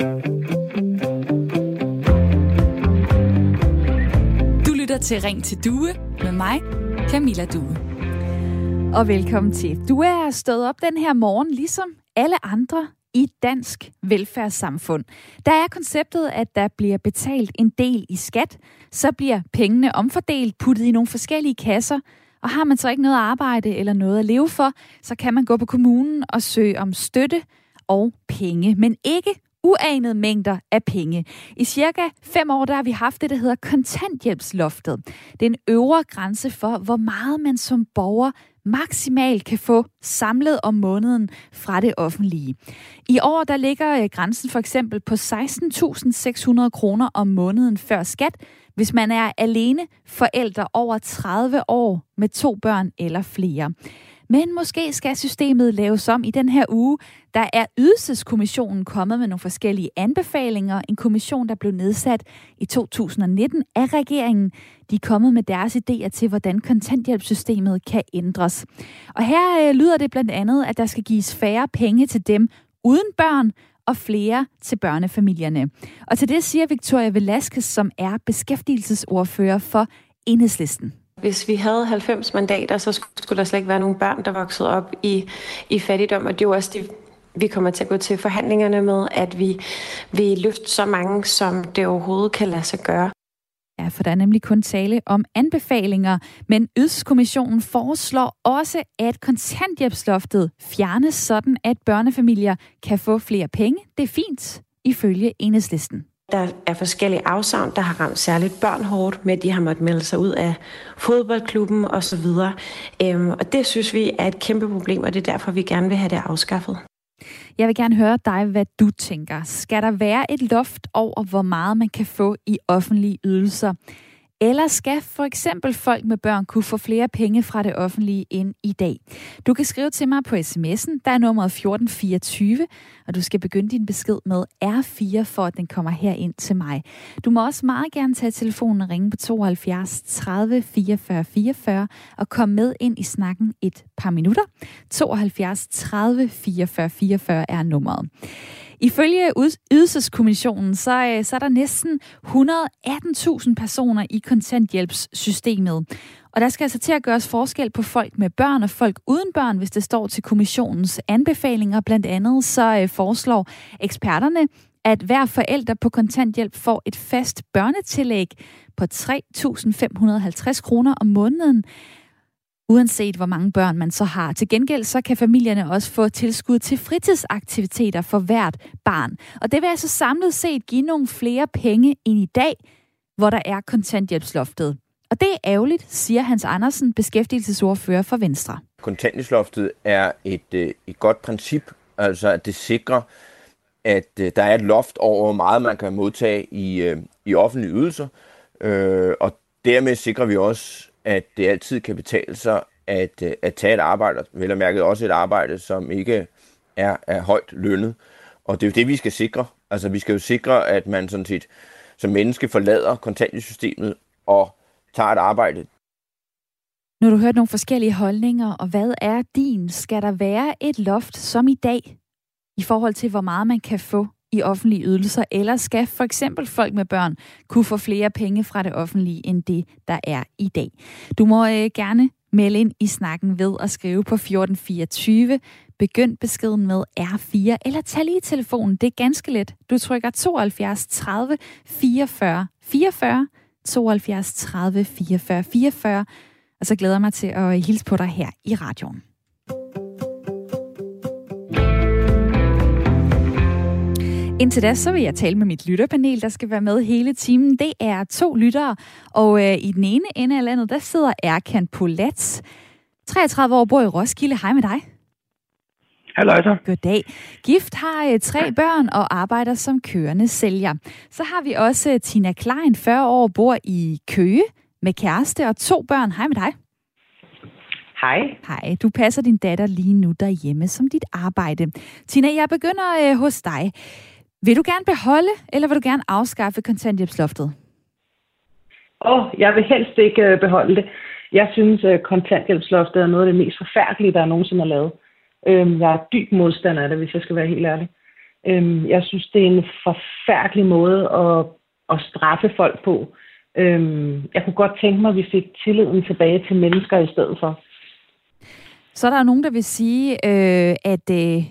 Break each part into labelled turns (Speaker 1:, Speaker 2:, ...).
Speaker 1: Du lytter til Ring til Due med mig, Camilla Due. Og velkommen til. Du er stået op den her morgen, ligesom alle andre i dansk velfærdssamfund. Der er konceptet, at der bliver betalt en del i skat, så bliver pengene omfordelt, puttet i nogle forskellige kasser, og har man så ikke noget arbejde eller noget at leve for, så kan man gå på kommunen og søge om støtte og penge, men ikke uanede mængder af penge. I cirka fem år der har vi haft det, der hedder kontanthjælpsloftet. Det er en øvre grænse for, hvor meget man som borger maksimalt kan få samlet om måneden fra det offentlige. I år der ligger øh, grænsen for eksempel på 16.600 kroner om måneden før skat, hvis man er alene forældre over 30 år med to børn eller flere. Men måske skal systemet laves om i den her uge. Der er Ydelseskommissionen kommet med nogle forskellige anbefalinger. En kommission, der blev nedsat i 2019 af regeringen. De er kommet med deres idéer til, hvordan kontanthjælpssystemet kan ændres. Og her øh, lyder det blandt andet, at der skal gives færre penge til dem uden børn, og flere til børnefamilierne. Og til det siger Victoria Velasquez, som er beskæftigelsesordfører for Enhedslisten.
Speaker 2: Hvis vi havde 90 mandater, så skulle der slet ikke være nogen børn, der voksede op i, i fattigdom, og det er jo også det, vi kommer til at gå til forhandlingerne med, at vi vil løfte så mange, som det overhovedet kan lade sig gøre.
Speaker 1: Ja, for der er nemlig kun tale om anbefalinger, men Ydelseskommissionen foreslår også, at kontanthjælpsloftet fjernes sådan, at børnefamilier kan få flere penge. Det er fint, ifølge enhedslisten.
Speaker 2: Der er forskellige afsavn, der har ramt særligt børn hårdt med, at de har måttet melde sig ud af fodboldklubben osv. Øhm, og det synes vi er et kæmpe problem, og det er derfor, vi gerne vil have det afskaffet.
Speaker 1: Jeg vil gerne høre dig, hvad du tænker. Skal der være et loft over, hvor meget man kan få i offentlige ydelser? Eller skal for eksempel folk med børn kunne få flere penge fra det offentlige end i dag? Du kan skrive til mig på sms'en, der er nummeret 1424, og du skal begynde din besked med R4, for at den kommer her ind til mig. Du må også meget gerne tage telefonen og ringe på 72 30 44 44 og komme med ind i snakken et par minutter. 72 30 44 44 er nummeret. Ifølge Ydelseskommissionen, så, øh, så er der næsten 118.000 personer i kontanthjælpssystemet. Og der skal altså til at gøres forskel på folk med børn og folk uden børn, hvis det står til kommissionens anbefalinger. Blandt andet så øh, foreslår eksperterne, at hver forælder på kontanthjælp får et fast børnetillæg på 3.550 kroner om måneden uanset hvor mange børn man så har. Til gengæld så kan familierne også få tilskud til fritidsaktiviteter for hvert barn. Og det vil altså samlet set give nogle flere penge end i dag, hvor der er kontanthjælpsloftet. Og det er ærgerligt, siger Hans Andersen, beskæftigelsesordfører for Venstre.
Speaker 3: Kontanthjælpsloftet er et, øh, et godt princip, altså at det sikrer, at øh, der er et loft over, hvor meget man kan modtage i, øh, i offentlige ydelser. Og dermed sikrer vi også, at det altid kan betale sig at, øh, at tage et arbejde, vel og mærket også et arbejde, som ikke er, er højt lønnet. Og det er jo det, vi skal sikre. Altså, vi skal jo sikre, at man sådan set som menneske forlader kontanthjælpssystemet og tager et arbejde.
Speaker 1: Nu har du hørt nogle forskellige holdninger, og hvad er din? Skal der være et loft som i dag, i forhold til hvor meget man kan få i offentlige ydelser, eller skal for eksempel folk med børn kunne få flere penge fra det offentlige end det, der er i dag? Du må øh, gerne melde ind i snakken ved at skrive på 1424. Begynd beskeden med R4, eller tag lige telefonen. Det er ganske let. Du trykker 72 30 44 44, 72 30 44 44, og så glæder jeg mig til at hilse på dig her i radioen. Indtil da, så vil jeg tale med mit lytterpanel, der skal være med hele timen. Det er to lyttere, og øh, i den ene ende af landet, der sidder Erkan Polats. 33 år, bor i Roskilde. Hej med dig.
Speaker 4: Hej, så.
Speaker 1: Goddag. Gift har øh, tre børn og arbejder som kørende sælger. Så har vi også øh, Tina Klein, 40 år, bor i Køge med kæreste og to børn. Hej med dig.
Speaker 4: Hej.
Speaker 1: Hej. Du passer din datter lige nu derhjemme som dit arbejde. Tina, jeg begynder øh, hos dig. Vil du gerne beholde, eller vil du gerne afskaffe kontanthjælpsloftet?
Speaker 4: Åh, oh, jeg vil helst ikke øh, beholde det. Jeg synes, at øh, kontanthjælpsloftet er noget af det mest forfærdelige, der er nogensinde har lavet. Øhm, jeg er dyb modstander af det, hvis jeg skal være helt ærlig. Øhm, jeg synes, det er en forfærdelig måde at, at straffe folk på. Øhm, jeg kunne godt tænke mig, at vi fik tilliden tilbage til mennesker i stedet for.
Speaker 1: Så er der nogen, der vil sige, øh, at, øh,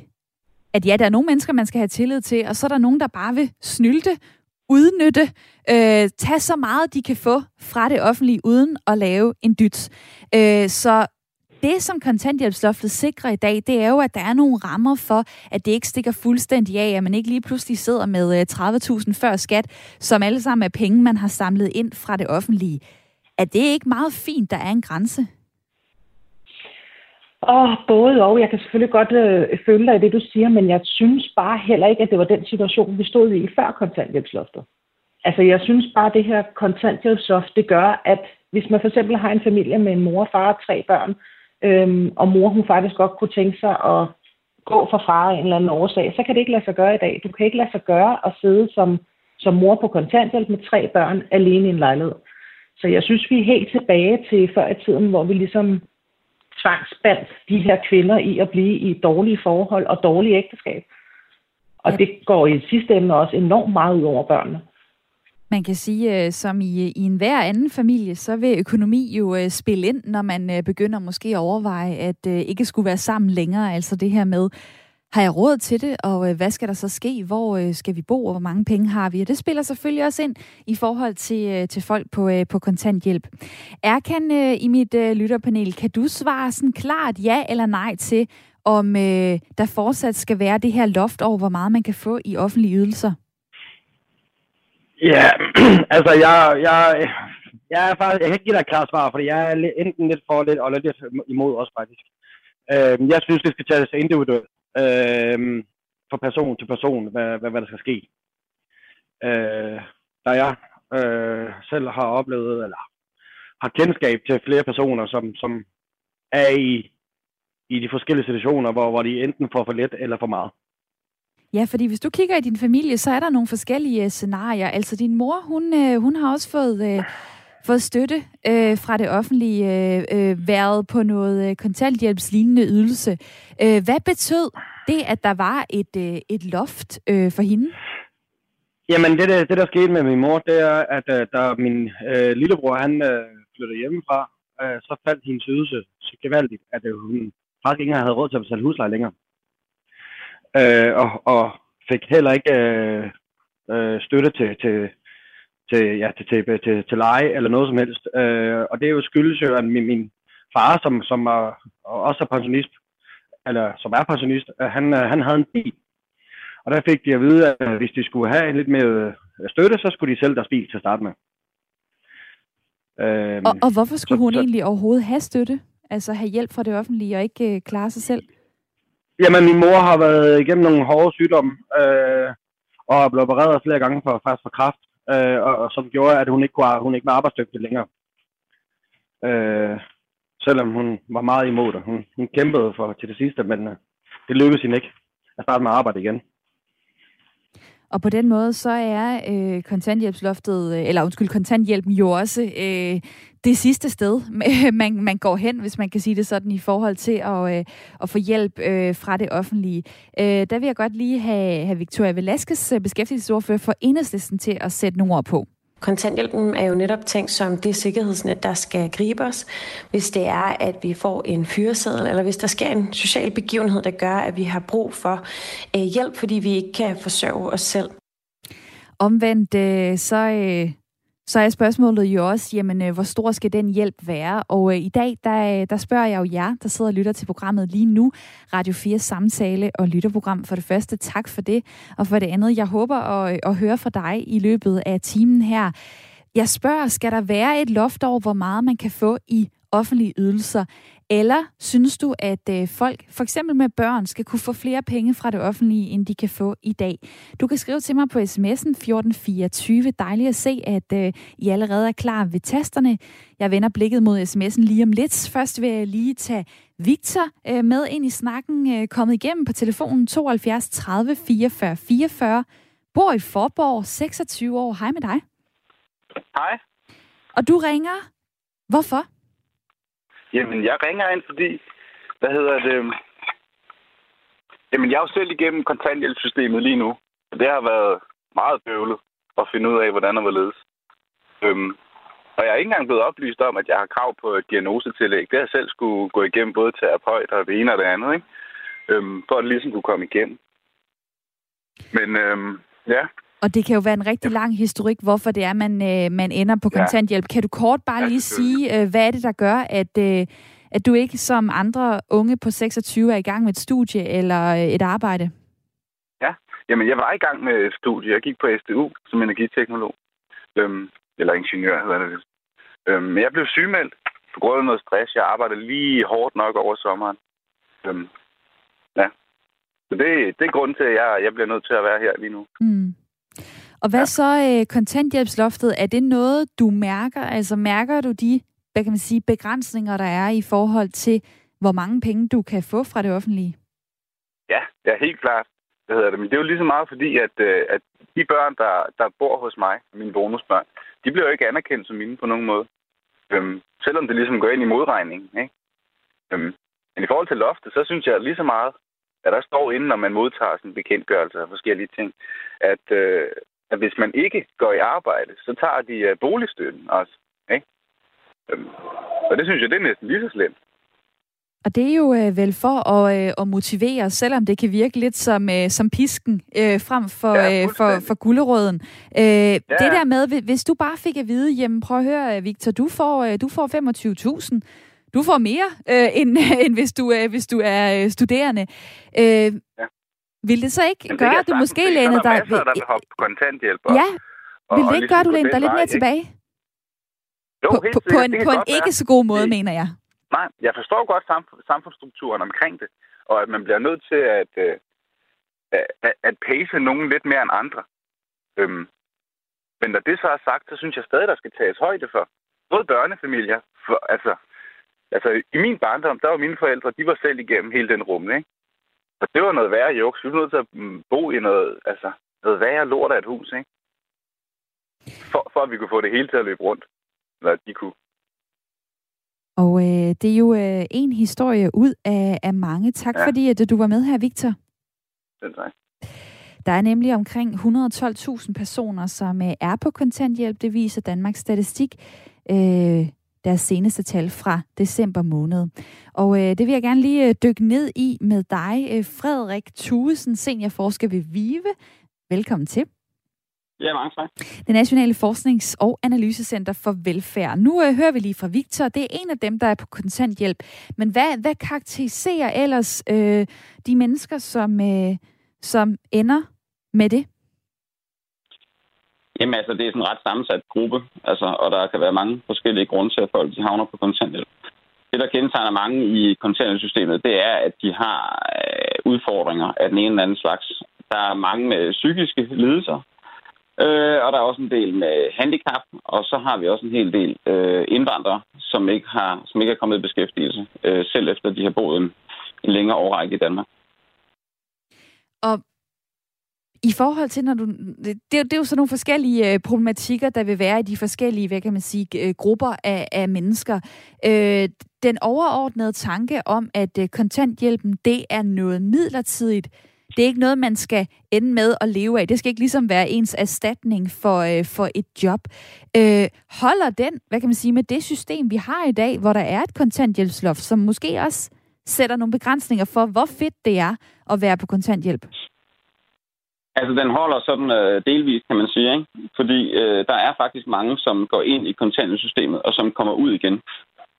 Speaker 1: at ja, der er nogle mennesker, man skal have tillid til, og så er der nogen, der bare vil snylte, udnytte, øh, tage så meget, de kan få fra det offentlige, uden at lave en dyt. Øh, så det, som kontanthjælpsloftet sikrer i dag, det er jo, at der er nogle rammer for, at det ikke stikker fuldstændig af, at man ikke lige pludselig sidder med øh, 30.000 før skat, som alle sammen er penge, man har samlet ind fra det offentlige. Er det ikke meget fint, der er en grænse?
Speaker 4: Åh, oh, både og. Jeg kan selvfølgelig godt øh, følge dig i det, du siger, men jeg synes bare heller ikke, at det var den situation, vi stod i før kontanthjælpsloftet. Altså, jeg synes bare, at det her kontanthjælpsloft, det gør, at hvis man for eksempel har en familie med en mor, far og tre børn, øhm, og mor hun faktisk godt kunne tænke sig at gå for far af en eller anden årsag, så kan det ikke lade sig gøre i dag. Du kan ikke lade sig gøre at sidde som, som mor på kontanthjælp med tre børn alene i en lejlighed. Så jeg synes, vi er helt tilbage til før i tiden, hvor vi ligesom tvangsbandt de her kvinder i at blive i dårlige forhold og dårlige ægteskab. Og ja. det går i sidste ende også enormt meget ud over børnene.
Speaker 1: Man kan sige, øh, som i, i en hver anden familie, så vil økonomi jo øh, spille ind, når man øh, begynder måske at overveje, at ikke skulle være sammen længere. Altså det her med, har jeg råd til det, og øh, hvad skal der så ske? Hvor øh, skal vi bo, og hvor mange penge har vi? Og det spiller selvfølgelig også ind i forhold til, øh, til folk på, på kontanthjælp. Erkan i mit lytterpanel, kan du svare sådan klart ja eller nej til, om der fortsat skal være det her loft over, hvor meget man kan få i offentlige ydelser?
Speaker 5: Ja, altså jeg, jeg, jeg er faktisk, jeg kan ikke give dig et klart svar, fordi jeg er enten lidt for lidt og lidt imod også faktisk. Øh, jeg synes, det skal tages individuelt øh, fra person til person, hvad, hvad, hvad der skal ske. Øh, da jeg øh, selv har oplevet, eller har kendskab til flere personer, som, som er i, i de forskellige situationer, hvor, hvor de enten får for lidt eller for meget.
Speaker 1: Ja, fordi hvis du kigger i din familie, så er der nogle forskellige øh, scenarier. Altså din mor, hun, øh, hun har også fået, Øh fået støtte øh, fra det offentlige, øh, øh været på noget uh, kontanthjælpslignende ydelse. Øh, hvad betød det, at der var et, øh, et loft øh, for hende?
Speaker 5: Jamen, det, det, det der skete med min mor, det er, at øh, da min øh, lillebror han øh, flyttede hjemmefra, øh, så faldt hendes ydelse så gevaldigt, at øh, hun faktisk ikke havde råd til at betale husleje længere øh, og, og fik heller ikke øh, øh, støtte til, til, til, ja, til, til, til, til leje eller noget som helst. Øh, og det er jo skyldes jo, at min, min far, som, som er, også er pensionist, eller som er pensionist, han, han havde en bil. Og der fik de at vide, at hvis de skulle have lidt mere støtte, så skulle de sælge deres bil til at starte med.
Speaker 1: Øh, og, og hvorfor skulle så, hun så, egentlig overhovedet have støtte? Altså have hjælp fra det offentlige og ikke øh, klare sig selv?
Speaker 5: Jamen, min mor har været igennem nogle hårde sygdomme, øh, og er blevet opereret flere gange for, faktisk for kræft, øh, og, og, som gjorde, at hun ikke, kunne, hun ikke var arbejdsdygtig længere. Øh, selvom hun var meget imod det. Hun, hun kæmpede for til det sidste, men øh, det lykkedes hende ikke at starte med at arbejde igen.
Speaker 1: Og på den måde, så er øh, kontanthjælpsloftet, øh, eller undskyld, kontanthjælpen jo også øh, det sidste sted, man, man går hen, hvis man kan sige det sådan, i forhold til at, øh, at få hjælp øh, fra det offentlige. Øh, der vil jeg godt lige have, have Victoria Velasquez, øh, beskæftigelsesordfører for Enhedslisten, til at sætte nogle ord på.
Speaker 2: Kontanthjælpen er jo netop tænkt som det sikkerhedsnet, der skal gribe os, hvis det er, at vi får en fyreseddel, eller hvis der sker en social begivenhed, der gør, at vi har brug for øh, hjælp, fordi vi ikke kan forsørge os selv.
Speaker 1: Omvendt, øh, så, øh, så er spørgsmålet jo også, jamen, øh, hvor stor skal den hjælp være? Og øh, i dag, der, øh, der spørger jeg jo jer, der sidder og lytter til programmet lige nu, Radio 4 Samtale og Lytterprogram. For det første, tak for det. Og for det andet, jeg håber at, øh, at høre fra dig i løbet af timen her. Jeg spørger, skal der være et loft over, hvor meget man kan få i offentlige ydelser? Eller synes du, at øh, folk, for eksempel med børn, skal kunne få flere penge fra det offentlige, end de kan få i dag? Du kan skrive til mig på sms'en 1424. Dejligt at se, at øh, I allerede er klar ved tasterne. Jeg vender blikket mod sms'en lige om lidt. Først vil jeg lige tage Victor øh, med ind i snakken. Øh, kommet igennem på telefonen 72 30 44 44. Bor i Forborg, 26 år. Hej med dig.
Speaker 6: Hej.
Speaker 1: Og du ringer. Hvorfor?
Speaker 6: Jamen, jeg ringer ind, fordi, hvad hedder det, Jamen, jeg er jo selv igennem kontanthjælpssystemet lige nu. Og det har været meget bøvlet at finde ud af, hvordan det var ledes. Øhm, og jeg er ikke engang blevet oplyst om, at jeg har krav på et diagnosetillæg. Det har jeg selv skulle gå igennem både terapeut og det ene og det andet, ikke? Øhm, for at det ligesom kunne komme igennem. Men øhm, ja,
Speaker 1: og det kan jo være en rigtig lang historik, hvorfor det er, man, øh, man ender på kontanthjælp. Ja. Kan du kort bare ja, lige sige, øh, hvad er det, der gør, at, øh, at du ikke som andre unge på 26 er i gang med et studie eller øh, et arbejde?
Speaker 6: Ja, jamen jeg var i gang med et studie. Jeg gik på SDU som energiteknolog. Øhm, eller ingeniør, hedder det. Øhm, men jeg blev sygemeldt på grund af noget stress. Jeg arbejdede lige hårdt nok over sommeren. Øhm, ja. Så det, det er grunden til, at jeg, jeg bliver nødt til at være her lige nu.
Speaker 1: Mm. Og hvad ja. så øh, kontanthjælpsloftet? Er det noget, du mærker? Altså mærker du de hvad kan man sige, begrænsninger, der er i forhold til, hvor mange penge du kan få fra det offentlige?
Speaker 6: Ja, ja helt klart. Hvad hedder det? Men det er jo lige så meget fordi, at, øh, at de børn, der, der bor hos mig, mine bonusbørn, de bliver jo ikke anerkendt som mine på nogen måde. Øhm, selvom det ligesom går ind i modregningen. Ikke? Øhm, men i forhold til loftet, så synes jeg lige så meget, at der står inden, når man modtager sådan en bekendtgørelse af forskellige ting, at, øh, at hvis man ikke går i arbejde, så tager de uh, boligstøtten også. Ikke? Øhm, og det synes jeg, det er næsten lige så slemt.
Speaker 1: Og det er jo øh, vel for at, øh, at motivere, selvom det kan virke lidt som, øh, som pisken øh, frem for, ja, øh, for, for gulderøden. Øh, ja. Det der med, hvis du bare fik at vide, jamen prøv at høre, Victor, du får, øh, du får 25.000. Du får mere, øh, end, end hvis, du, øh, hvis du er øh, studerende. Øh, ja. Vil det så ikke det gøre, at du måske læner dig...
Speaker 6: Der er der vil hoppe kontanthjælp.
Speaker 1: Og, ja, vil det ikke gøre, at du læner dig lidt mere tilbage?
Speaker 6: Jo,
Speaker 1: på, på, på en, på en ikke så god måde, det, mener jeg.
Speaker 6: Nej, jeg forstår godt samfundsstrukturen omkring det, og at man bliver nødt til at, øh, at, at pace nogen lidt mere end andre. Øhm, men når det så er sagt, så synes jeg stadig, der skal tages højde for. Både børnefamilier, for, altså, altså i min barndom, der var mine forældre, de var selv igennem hele den rum, ikke? Og det var noget værre juks. Vi var nødt til at mm, bo i noget, altså, noget værre lort af et hus, ikke? For, for at vi kunne få det hele til at løbe rundt. Eller de kunne.
Speaker 1: Og øh, det er jo øh, en historie ud af, af mange. Tak ja. fordi, at du var med her, Victor.
Speaker 6: Selv tak.
Speaker 1: Der er nemlig omkring 112.000 personer, som øh, er på kontanthjælp. Det viser Danmarks Statistik. Øh, deres seneste tal fra december måned. Og øh, det vil jeg gerne lige øh, dykke ned i med dig, øh, Frederik Thuesen, seniorforsker ved VIVE. Velkommen til.
Speaker 7: Ja, mange tak.
Speaker 1: Det Nationale Forsknings- og Analysecenter for Velfærd. Nu øh, hører vi lige fra Victor. Det er en af dem, der er på kontanthjælp. Men hvad, hvad karakteriserer ellers øh, de mennesker, som, øh, som ender med det?
Speaker 7: Jamen altså, det er sådan en ret sammensat gruppe, altså, og der kan være mange forskellige grunde til, at folk de havner på kontanthjælp. Det, der kendetegner mange i kontanthjælpssystemet, det er, at de har øh, udfordringer af den ene eller anden slags. Der er mange med psykiske lidelser, øh, og der er også en del med handicap, og så har vi også en hel del øh, indvandrere, som ikke, har, som ikke er kommet i beskæftigelse, øh, selv efter de har boet en, en længere årrække i Danmark.
Speaker 1: Og i forhold til, når du... Det, det er jo sådan nogle forskellige øh, problematikker, der vil være i de forskellige, hvad kan man sige, øh, grupper af, af mennesker. Øh, den overordnede tanke om, at øh, kontanthjælpen, det er noget midlertidigt, det er ikke noget, man skal ende med at leve af. Det skal ikke ligesom være ens erstatning for, øh, for et job. Øh, holder den, hvad kan man sige, med det system, vi har i dag, hvor der er et kontanthjælpsloft, som måske også sætter nogle begrænsninger for, hvor fedt det er at være på kontanthjælp?
Speaker 7: Altså, den holder sådan øh, delvist, kan man sige, ikke? Fordi øh, der er faktisk mange, som går ind i kontanthjælpssystemet, og som kommer ud igen.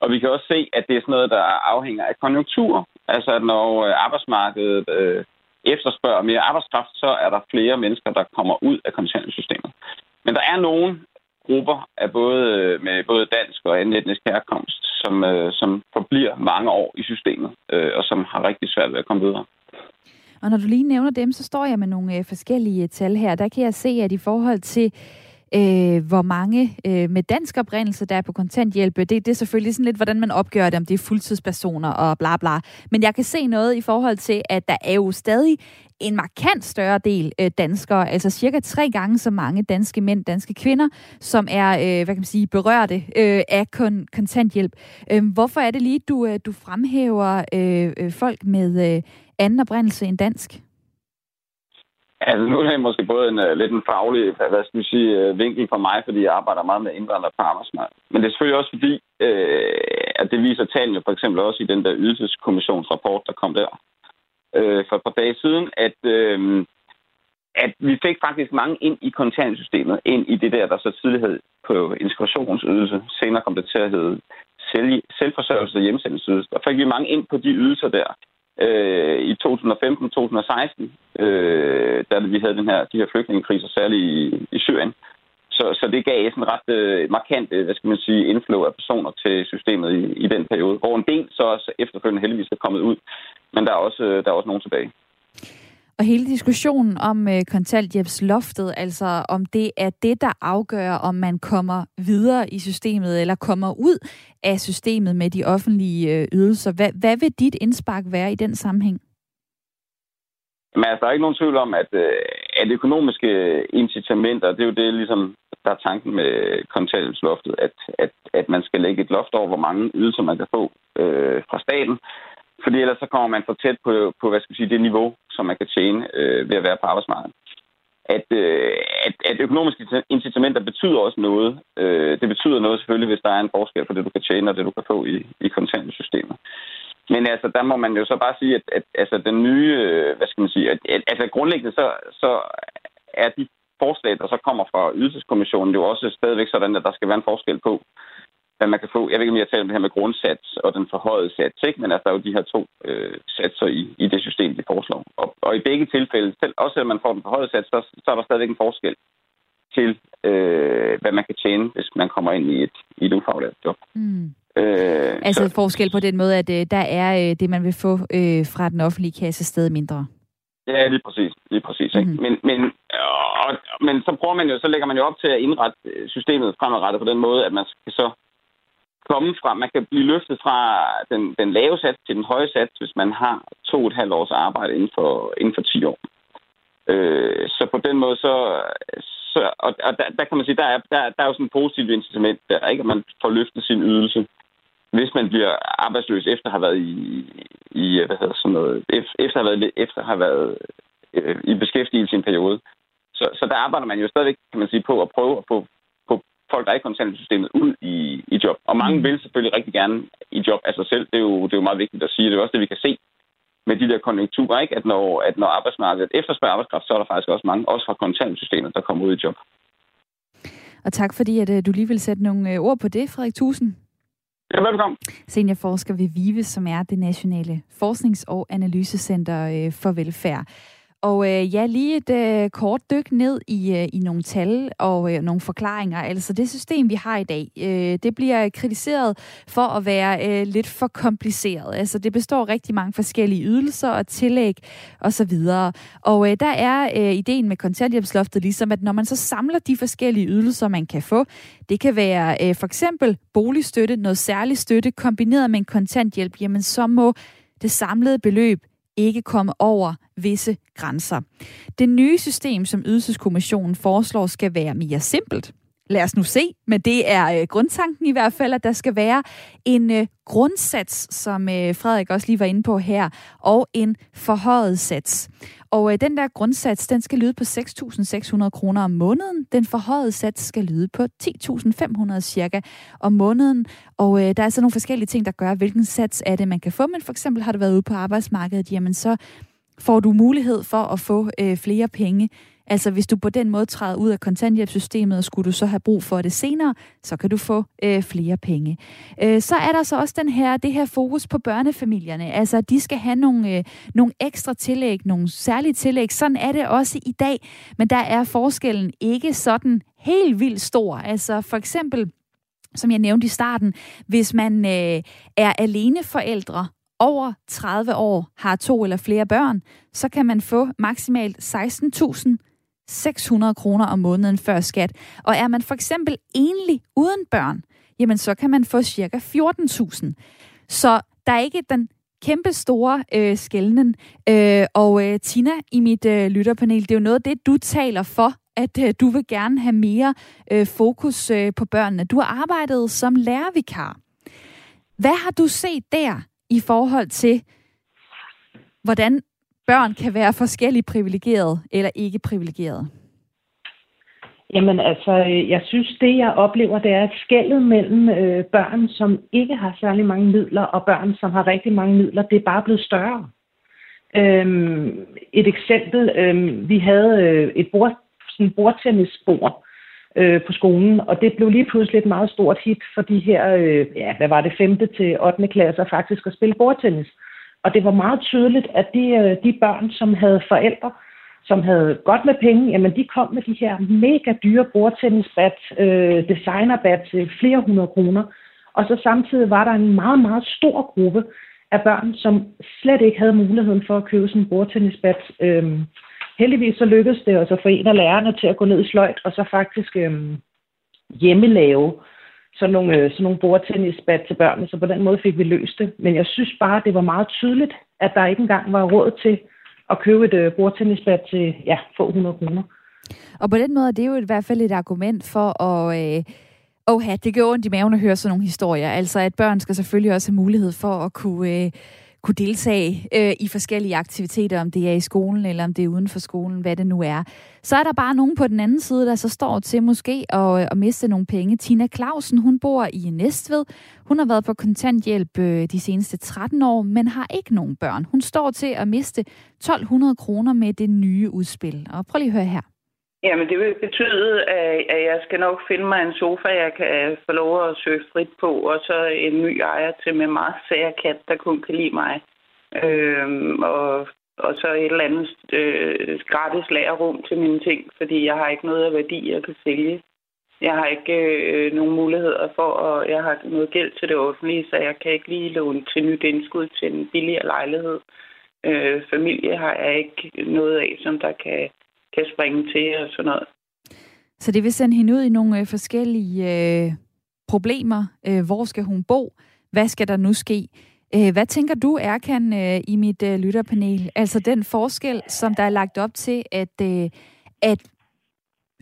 Speaker 7: Og vi kan også se, at det er sådan noget, der afhænger af konjunktur. Altså, at når øh, arbejdsmarkedet øh, efterspørger mere arbejdskraft, så er der flere mennesker, der kommer ud af kontanthjælpssystemet. Men der er nogle grupper af både, øh, med både dansk og anden etnisk herkomst, som, øh, som forbliver mange år i systemet, øh, og som har rigtig svært ved at komme videre.
Speaker 1: Og når du lige nævner dem, så står jeg med nogle øh, forskellige øh, tal her. Der kan jeg se, at i forhold til øh, hvor mange øh, med dansk oprindelse, der er på kontanthjælp. Øh, det, det er selvfølgelig sådan lidt, hvordan man opgør det, om det er fuldtidspersoner og bla bla. Men jeg kan se noget i forhold til, at der er jo stadig en markant større del øh, danskere, altså cirka tre gange så mange danske mænd, danske kvinder, som er, øh, hvad kan man sige, berørte øh, af kon- kontanthjælp. Øh, hvorfor er det lige, du, øh, du fremhæver øh, øh, folk med øh, anden oprindelse end dansk?
Speaker 7: Altså, nu er det måske både en, uh, lidt en faglig, hvad skal vi sige, uh, vinkel for mig, fordi jeg arbejder meget med indvandrere på arbejdsmarkedet. Men det er selvfølgelig også fordi, uh, at det viser tallene for eksempel også i den der ydelseskommissionsrapport, der kom der uh, for et par dage siden, at, uh, at vi fik faktisk mange ind i kontantsystemet, ind i det der, der så tidlighed på integrationsydelse. Senere kom det til at hedde selv, selvforsørgelse og hjemsendelsesydelse. Der fik vi mange ind på de ydelser der øh, i 2015-2016, øh, da vi havde den her, de her flygtningekriser, særligt i, i Syrien. Så, så det gav sådan ret øh, markant, øh, hvad skal man sige, inflow af personer til systemet i, i den periode, hvor en del så også efterfølgende heldigvis er kommet ud, men der er også, øh, der er også nogen tilbage.
Speaker 1: Og hele diskussionen om øh, kontanthjælpsloftet, altså om det er det, der afgør, om man kommer videre i systemet, eller kommer ud af systemet med de offentlige øh, ydelser. Hvad, hvad vil dit indspark være i den sammenhæng?
Speaker 7: Men altså, der er ikke nogen tvivl om, at, øh, at økonomiske incitamenter, det er jo det, ligesom, der er tanken med kontanthjælpsloftet, at, at, at man skal lægge et loft over, hvor mange ydelser man kan få øh, fra staten. Fordi ellers så kommer man for tæt på, på hvad skal jeg sige, det niveau, som man kan tjene øh, ved at være på arbejdsmarkedet. At, øh, at, at økonomiske incitamenter betyder også noget. Øh, det betyder noget selvfølgelig, hvis der er en forskel på det, du kan tjene og det, du kan få i, i kontantsystemet. Men altså, der må man jo så bare sige, at, at altså, den nye, øh, hvad skal man sige, at, at, altså grundlæggende så, så er de forslag, der så kommer fra ydelseskommissionen, jo også stadigvæk sådan, at der skal være en forskel på, hvad man kan få. Jeg ved ikke, om jeg taler om det her med grundsats og den forhøjede sats, ikke? men altså, der er jo de her to øh, satser i, i det system, de foreslår. Og, og i begge tilfælde, selv, også at man får den forhøjede sats, så, så er der stadigvæk en forskel til, øh, hvad man kan tjene, hvis man kommer ind i et, i et ufaglært job.
Speaker 1: Mm. Øh, altså så, forskel på den måde, at øh, der er øh, det, man vil få øh, fra den offentlige kasse, stadig mindre.
Speaker 7: Ja, lige præcis. Lige præcis ikke? Mm. Men, men, og, men så prøver man jo, så lægger man jo op til at indrette øh, systemet fremadrettet på den måde, at man skal så komme fra, man kan blive løftet fra den, den lave sats til den høje sats, hvis man har to og et halvt års arbejde inden for, inden for 10 år. Øh, så på den måde, så, så og, og der, der kan man sige, der er, der, der er jo sådan et positivt incitament der, ikke? At man får løftet sin ydelse, hvis man bliver arbejdsløs efter at have været i, i hvad hedder sådan noget, efter at have været, efter at have været øh, i beskæftigelse i en periode. Så, så der arbejder man jo stadigvæk, kan man sige, på at prøve at få folk, der er i kontanthjælpssystemet, ud i, i job. Og mange mm. vil selvfølgelig rigtig gerne i job af sig selv. Det er, jo, det er jo meget vigtigt at sige. Det er også det, vi kan se med de der konjunkturer, ikke? At, når, at når arbejdsmarkedet efterspørger arbejdskraft, så er der faktisk også mange, også fra kontanthjælpssystemet, der kommer ud i job.
Speaker 1: Og tak fordi, at øh, du lige vil sætte nogle øh, ord på det, Frederik Tusen.
Speaker 7: Ja, velkommen.
Speaker 1: Seniorforsker ved VIVE, som er det nationale forsknings- og analysecenter øh, for velfærd. Og øh, ja, lige et øh, kort dyk ned i, øh, i nogle tal og øh, nogle forklaringer. Altså det system, vi har i dag, øh, det bliver kritiseret for at være øh, lidt for kompliceret. Altså det består rigtig mange forskellige ydelser og tillæg osv. Og, og øh, der er øh, ideen med kontanthjælpsloftet ligesom, at når man så samler de forskellige ydelser, man kan få, det kan være øh, for eksempel boligstøtte, noget særlig støtte kombineret med en kontanthjælp, jamen så må det samlede beløb ikke komme over visse grænser. Det nye system, som Ydelseskommissionen foreslår, skal være mere simpelt. Lad os nu se, men det er øh, grundtanken i hvert fald, at der skal være en øh, grundsats, som øh, Frederik også lige var inde på her, og en forhøjet sats. Og øh, den der grundsats, den skal lyde på 6.600 kroner om måneden. Den forhøjede sats skal lyde på 10.500 cirka om måneden. Og øh, der er så nogle forskellige ting, der gør, hvilken sats er det, man kan få. Men for eksempel har du været ude på arbejdsmarkedet, jamen så får du mulighed for at få øh, flere penge Altså hvis du på den måde træder ud af kontanthjælpssystemet, og skulle du så have brug for det senere, så kan du få øh, flere penge. Øh, så er der så også den her, det her fokus på børnefamilierne. Altså de skal have nogle, øh, nogle ekstra tillæg, nogle særlige tillæg. Sådan er det også i dag, men der er forskellen ikke sådan helt vildt stor. Altså for eksempel som jeg nævnte i starten, hvis man øh, er alene forældre, over 30 år har to eller flere børn, så kan man få maksimalt 16.000 600 kroner om måneden før skat. Og er man for eksempel enlig uden børn, jamen så kan man få cirka 14.000. Så der er ikke den kæmpe store øh, skældnen. Øh, og øh, Tina, i mit øh, lytterpanel, det er jo noget af det, du taler for, at øh, du vil gerne have mere øh, fokus øh, på børnene. Du har arbejdet som lærervikar. Hvad har du set der i forhold til, hvordan børn kan være forskelligt privilegeret eller ikke privilegeret?
Speaker 4: Jamen altså, jeg synes, det jeg oplever, det er et skældet mellem øh, børn, som ikke har særlig mange midler, og børn, som har rigtig mange midler. Det er bare blevet større. Øhm, et eksempel, øh, vi havde øh, et bord, sådan bordtennisbord øh, på skolen, og det blev lige pludselig et meget stort hit for de her, øh, ja, hvad var det, 5. til 8. klasser faktisk at spille bordtennis. Og det var meget tydeligt, at de, øh, de børn, som havde forældre, som havde godt med penge, jamen de kom med de her mega dyre bordtennisbat, øh, designerbat til flere hundrede kroner. Og så samtidig var der en meget, meget stor gruppe af børn, som slet ikke havde muligheden for at købe sådan en bordtennisbat. Øh, heldigvis så lykkedes det også at få en af lærerne til at gå ned i sløjt, og så faktisk øh, hjemmelave sådan nogle, øh, sådan nogle bordtennisbat til børnene, så på den måde fik vi løst det. Men jeg synes bare, det var meget tydeligt, at der ikke engang var råd til at købe et øh, bordtennisbat til ja, få 100 kroner.
Speaker 1: Og på den måde det er det jo i hvert fald et argument for at... Øh Åh, det gør ondt i maven at høre sådan nogle historier. Altså, at børn skal selvfølgelig også have mulighed for at kunne øh, kunne deltage øh, i forskellige aktiviteter, om det er i skolen eller om det er uden for skolen, hvad det nu er. Så er der bare nogen på den anden side, der så står til måske at, at miste nogle penge. Tina Clausen, hun bor i Næstved. Hun har været på kontanthjælp øh, de seneste 13 år, men har ikke nogen børn. Hun står til at miste 1200 kroner med det nye udspil. Og prøv lige at høre her.
Speaker 8: Jamen, det vil betyde, øh, at jeg skal nok finde mig en sofa, jeg kan få lov at søge frit på, og så en ny ejer til med meget sær kat, der kun kan lide mig. Øhm, og, og så et eller andet øh, gratis lagerrum til mine ting, fordi jeg har ikke noget af værdi, jeg kan sælge. Jeg har ikke øh, nogen muligheder for, og jeg har noget gæld til det offentlige, så jeg kan ikke lige låne til nyt indskud til en billigere lejlighed. Øh, familie har jeg ikke noget af, som der kan kan springe til og sådan noget.
Speaker 1: Så det vil sende hende ud i nogle øh, forskellige øh, problemer. Øh, hvor skal hun bo? Hvad skal der nu ske? Øh, hvad tænker du, Erkan, øh, i mit øh, lytterpanel? Altså den forskel, som der er lagt op til, at, øh, at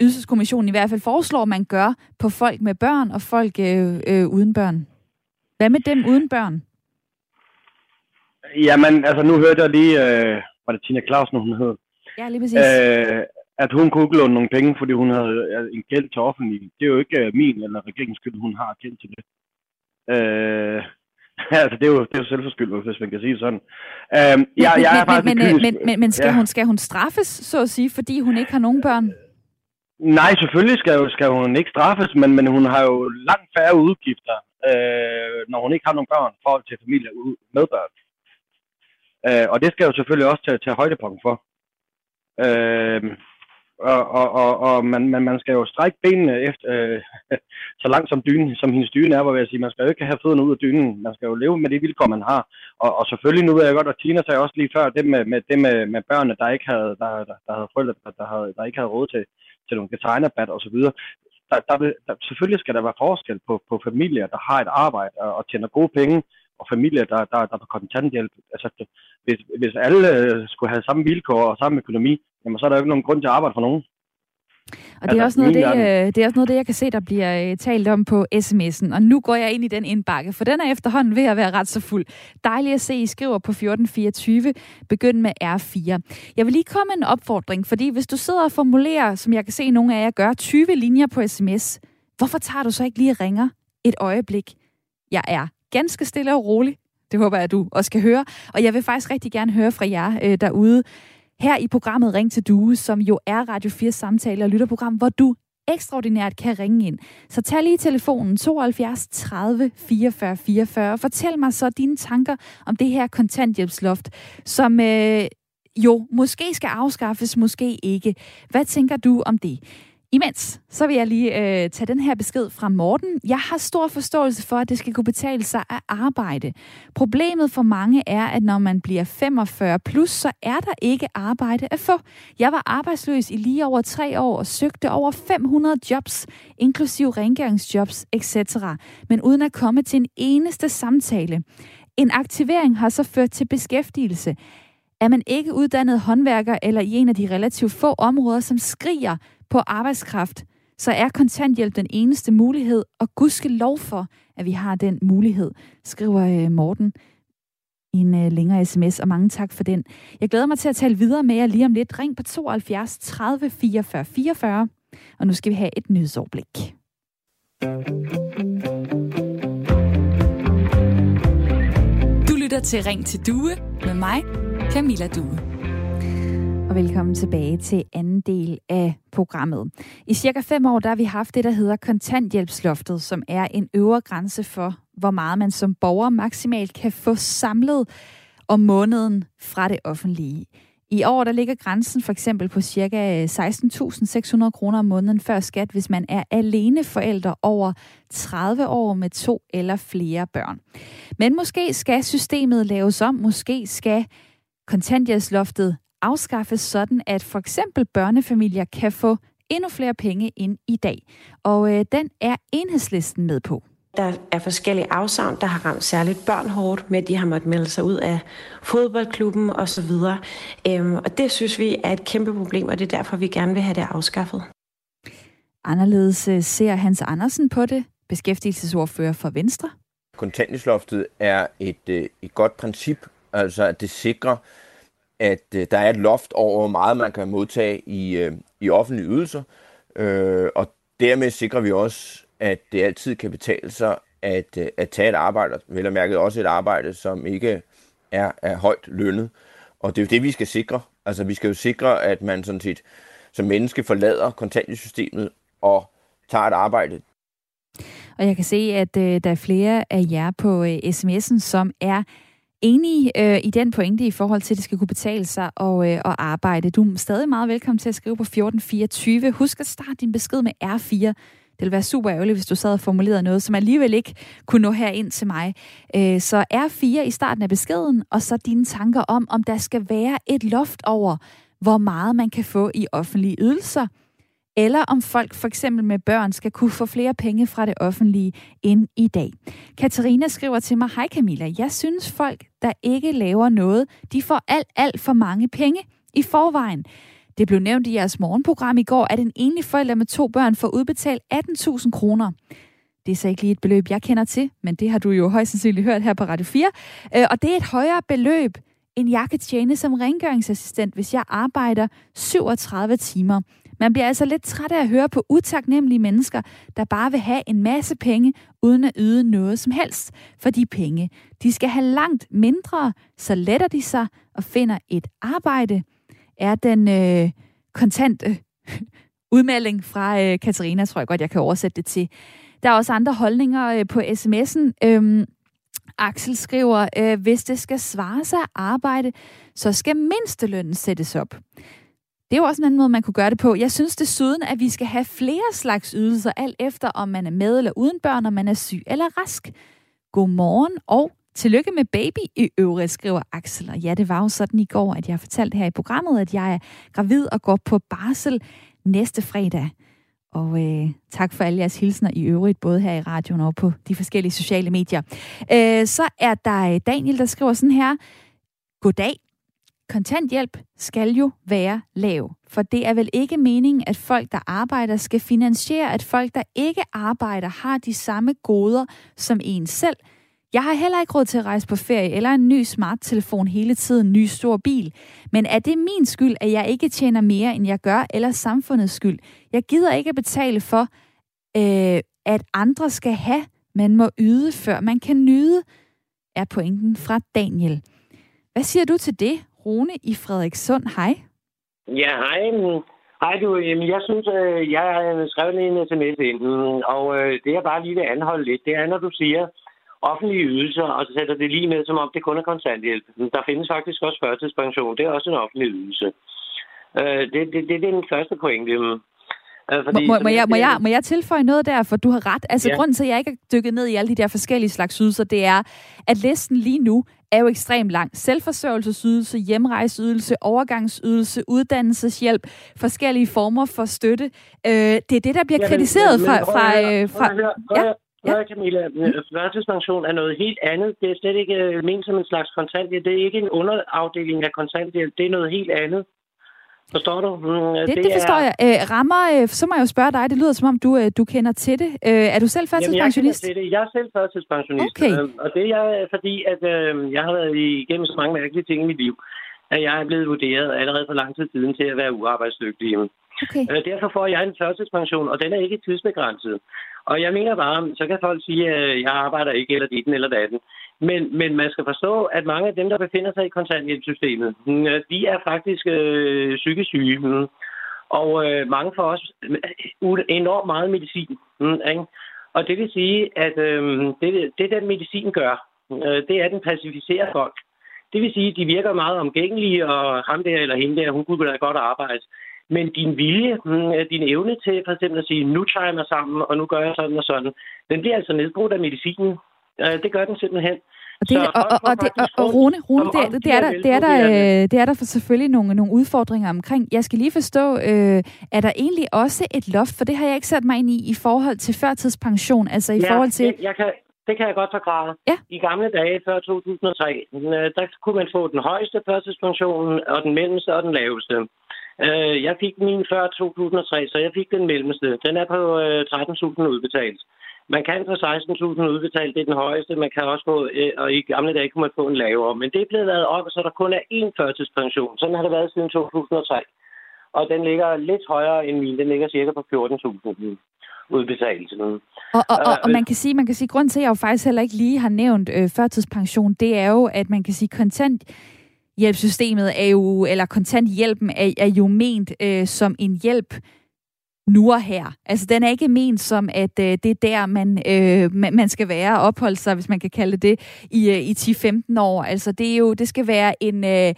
Speaker 1: Ydelseskommissionen i hvert fald foreslår, man gør på folk med børn og folk øh, øh, uden børn. Hvad med dem uden børn?
Speaker 5: Jamen, altså nu hørte jeg lige, øh, var det Tina Clausen, hun hed,
Speaker 1: Ja, lige præcis. Øh,
Speaker 5: at hun kunne ikke låne nogle penge, fordi hun havde en gæld til offentlig. Det er jo ikke øh, min eller regeringens skyld, hun har gæld til det. Øh, altså, det er, jo, det er jo selvforskyldt, hvis man kan sige sådan. Øh,
Speaker 1: jeg, jeg er men, men, men, men, men, men skal, ja. hun, skal hun straffes, så at sige, fordi hun ikke har nogen børn?
Speaker 5: Nej, selvfølgelig skal, skal hun ikke straffes, men, men hun har jo langt færre udgifter, øh, når hun ikke har nogen børn, forhold til familie med børn. Øh, og det skal jo selvfølgelig også tage, tage højdepunkt for. Øh, og og, og, og man, man, man skal jo strække benene efter, øh, så langt som dynen, som hendes dyne er, hvor jeg sige, man skal jo ikke have fødderne ud af dynen, man skal jo leve med de vilkår, man har. Og, og selvfølgelig, nu ved jeg godt, at Tina sagde også lige før, det med, med, det med, med børnene, der ikke havde, der, der, der havde forældre, der, der, havde, der ikke havde råd til, til nogle designerbat og så videre. Der, der, der, selvfølgelig skal der være forskel på, på familier, der har et arbejde og, og tjener gode penge, og familier, der, der, der er på kontanthjælp. Altså, hvis, hvis alle øh, skulle have samme vilkår og samme økonomi, jamen, så er der jo ikke nogen grund til at arbejde for nogen.
Speaker 1: Og det er, altså, også noget, det, øh, det er også noget det, jeg kan se, der bliver øh, talt om på sms'en. Og nu går jeg ind i den indbakke, for den er efterhånden ved at være ret så fuld. Dejligt at se, I skriver på 1424. Begynd med R4. Jeg vil lige komme med en opfordring, fordi hvis du sidder og formulerer, som jeg kan se nogle af jer gør, 20 linjer på sms, hvorfor tager du så ikke lige ringer et øjeblik? Jeg er ganske stille og rolig. Det håber jeg, at du også kan høre. Og jeg vil faktisk rigtig gerne høre fra jer øh, derude. Her i programmet Ring til Due, som jo er Radio 4 samtale og lytterprogram, hvor du ekstraordinært kan ringe ind. Så tag lige telefonen 72 30 44 44 og fortæl mig så dine tanker om det her kontanthjælpsloft, som øh, jo måske skal afskaffes, måske ikke. Hvad tænker du om det? Imens, så vil jeg lige øh, tage den her besked fra Morten. Jeg har stor forståelse for, at det skal kunne betale sig at arbejde. Problemet for mange er, at når man bliver 45 plus, så er der ikke arbejde at få. Jeg var arbejdsløs i lige over tre år og søgte over 500 jobs, inklusiv rengøringsjobs, etc. Men uden at komme til en eneste samtale. En aktivering har så ført til beskæftigelse. Er man ikke uddannet håndværker eller i en af de relativt få områder, som skriger på arbejdskraft, så er kontanthjælp den eneste mulighed, og gudske lov for, at vi har den mulighed, skriver øh, Morten i en øh, længere sms, og mange tak for den. Jeg glæder mig til at tale videre med jer lige om lidt. Ring på 72 30 44 44, og nu skal vi have et nyhedsoverblik. Du lytter til Ring til Due med mig, Camilla Due. Og velkommen tilbage til anden del af programmet. I cirka fem år der har vi haft det, der hedder kontanthjælpsloftet, som er en øvre grænse for, hvor meget man som borger maksimalt kan få samlet om måneden fra det offentlige. I år der ligger grænsen for eksempel på ca. 16.600 kroner om måneden før skat, hvis man er alene forældre over 30 år med to eller flere børn. Men måske skal systemet laves om, måske skal kontanthjælpsloftet afskaffes sådan, at for eksempel børnefamilier kan få endnu flere penge ind i dag. Og øh, den er enhedslisten med på.
Speaker 2: Der er forskellige afsavn, der har ramt særligt børn hårdt med, at de har måttet melde sig ud af fodboldklubben osv. Øhm, og det synes vi er et kæmpe problem, og det er derfor, vi gerne vil have det afskaffet.
Speaker 1: Anderledes øh, ser Hans Andersen på det, beskæftigelsesordfører for Venstre.
Speaker 3: Kontanthjælpsloftet er et, øh, et godt princip, altså at det sikrer, at øh, der er et loft over, hvor meget man kan modtage i, øh, i offentlige ydelser, Øh, og dermed sikrer vi også, at det altid kan betale sig at, øh, at tage et arbejde, vel og mærket også et arbejde, som ikke er, er højt lønnet. Og det er jo det, vi skal sikre. Altså, vi skal jo sikre, at man sådan set som menneske forlader kontanthjælpssystemet og tager et arbejde.
Speaker 1: Og jeg kan se, at øh, der er flere af jer på øh, sms'en, som er enig øh, i den pointe i forhold til, at det skal kunne betale sig og, øh, og arbejde. Du er stadig meget velkommen til at skrive på 1424. Husk at starte din besked med R4. Det ville være super ærgerligt, hvis du sad og formulerede noget, som alligevel ikke kunne nå her ind til mig. Øh, så R4 i starten af beskeden, og så dine tanker om, om der skal være et loft over, hvor meget man kan få i offentlige ydelser, eller om folk for eksempel med børn skal kunne få flere penge fra det offentlige end i dag. Katarina skriver til mig, Hej Camilla, jeg synes folk, der ikke laver noget, de får alt, alt for mange penge i forvejen. Det blev nævnt i jeres morgenprogram i går, at en enlig forælder med to børn får udbetalt 18.000 kroner. Det er så ikke lige et beløb, jeg kender til, men det har du jo højst sandsynligt hørt her på Radio 4. Øh, og det er et højere beløb, end jeg kan tjene som rengøringsassistent, hvis jeg arbejder 37 timer. Man bliver altså lidt træt af at høre på utaknemmelige mennesker, der bare vil have en masse penge, uden at yde noget som helst for de penge. De skal have langt mindre, så letter de sig og finder et arbejde er den øh, kontante udmelding fra øh, Katarina, tror jeg godt, jeg kan oversætte det til. Der er også andre holdninger øh, på sms'en. Øhm, Axel skriver, øh, hvis det skal svare sig at arbejde, så skal mindstelønnen sættes op. Det er jo også en anden måde, man kunne gøre det på. Jeg synes desuden, at vi skal have flere slags ydelser, alt efter om man er med eller uden børn, om man er syg eller rask. Godmorgen og Tillykke med baby i øvrigt, skriver Axel. Og ja, det var jo sådan i går, at jeg fortalte her i programmet, at jeg er gravid og går på barsel næste fredag. Og øh, tak for alle jeres hilsner i øvrigt, både her i radioen og på de forskellige sociale medier. Øh, så er der øh, Daniel, der skriver sådan her. Goddag. Kontanthjælp skal jo være lav, for det er vel ikke meningen, at folk, der arbejder, skal finansiere, at folk, der ikke arbejder, har de samme goder som en selv – jeg har heller ikke råd til at rejse på ferie eller en ny smarttelefon hele tiden, en ny stor bil. Men er det min skyld, at jeg ikke tjener mere, end jeg gør, eller samfundets skyld? Jeg gider ikke at betale for, øh, at andre skal have. Man må yde, før man kan nyde, er pointen fra Daniel. Hvad siger du til det, Rune i Frederikssund? Hej.
Speaker 9: Ja, hej. Hej du. Jamen, jeg synes, øh, jeg har skrevet en sms ind, mm, og øh, det jeg bare lige vil anholde lidt, det er, når du siger, offentlige ydelser, og så sætter det lige med, som om det kun er kontanthjælp. Mm, der findes faktisk også førtidspension. Det er også en offentlig ydelse. Øh, det, det, det, det er den første pointe. Mm.
Speaker 1: Øh, fordi, må, må, jeg, må, jeg, må jeg tilføje noget der, for du har ret. Altså, ja. grunden til, at jeg ikke er dykket ned i alle de der forskellige slags ydelser, det er, at listen lige nu er jo ekstremt lang. Selvforsørgelsesydelse, hjemrejseydelse, overgangsydelse, uddannelseshjælp, forskellige former for støtte. Øh, det er det, der bliver ja, kritiseret men, fra... fra, øh, fra
Speaker 9: ja. Ja. Camilla, førtidspension er noget helt andet. Det er slet ikke øh, ment som en slags kontanthjælp. Det er ikke en underafdeling af kontanthjælp. Det er noget helt andet. Forstår du? Mm,
Speaker 1: det, det, det forstår er... jeg. Æ, rammer, øh, så må jeg jo spørge dig, det lyder som om, du, øh, du kender til det. Æ, er du selv førtidspensionist?
Speaker 9: Jamen, jeg, det. jeg er selv førtidspensionist. Okay. Øh, og det er fordi, at øh, jeg har været igennem så mange mærkelige ting i mit liv, at jeg er blevet vurderet allerede for lang tid siden til at være uarbejdsdygtig. Okay. Øh, derfor får jeg en førtidspension, og den er ikke tidsbegrænset. Og jeg mener bare, så kan folk sige, at jeg arbejder ikke, eller dit eller datten. Men, men man skal forstå, at mange af dem, der befinder sig i kontanthjælpssystemet, mm, øh, de er faktisk øh, psykisk syge. Mm. Og øh, mange får også øh, enormt meget medicin. Mm, ikke? Og det vil sige, at øh, det, det, den medicin gør, mm, øh, det er, at den pacificerer folk. Det vil sige, at de virker meget omgængelige, og ham der eller hende der, hun kunne da godt arbejde. Men din vilje, mm, din evne til for eksempel at sige, nu tager jeg mig sammen, og nu gør jeg sådan og sådan, den bliver altså nedbrudt af medicinen. Øh, det gør den simpelthen.
Speaker 1: Og, det, og, og, og, det, og, og Rune, Rune det, det, er der, det, er der, øh, det er der for selvfølgelig nogle, nogle udfordringer omkring. Jeg skal lige forstå, øh, er der egentlig også et loft, for det har jeg ikke sat mig ind i, i forhold til førtidspension, altså i
Speaker 9: ja,
Speaker 1: forhold til...
Speaker 9: Jeg, jeg kan, det kan jeg godt forklare. Ja. I gamle dage, før 2003, øh, der kunne man få den højeste førtidspension, og den mellemste og den laveste. Øh, jeg fik min før 2003, så jeg fik den mellemste. Den er på 13.000 udbetalt. Man kan få 16.000 udbetalt, det er den højeste. Man kan også få, øh, og i gamle dage kunne man få en lavere. Men det er blevet lavet op, så der kun er én førtidspension. Sådan har det været siden 2003. Og den ligger lidt højere end min. Den ligger cirka på 14.000 udbetalt.
Speaker 1: Og, og, og, og man kan sige, man kan sige, grund til, at jeg jo faktisk heller ikke lige har nævnt øh, førtidspension, det er jo, at man kan sige, kontant kontanthjælpssystemet er jo, eller kontanthjælpen er, er jo ment øh, som en hjælp nu og her. Altså, den er ikke ment som, at øh, det er der, man, øh, man skal være og opholde sig, hvis man kan kalde det, i, øh, i 10-15 år. Altså, det, er jo, det skal være en... Øh,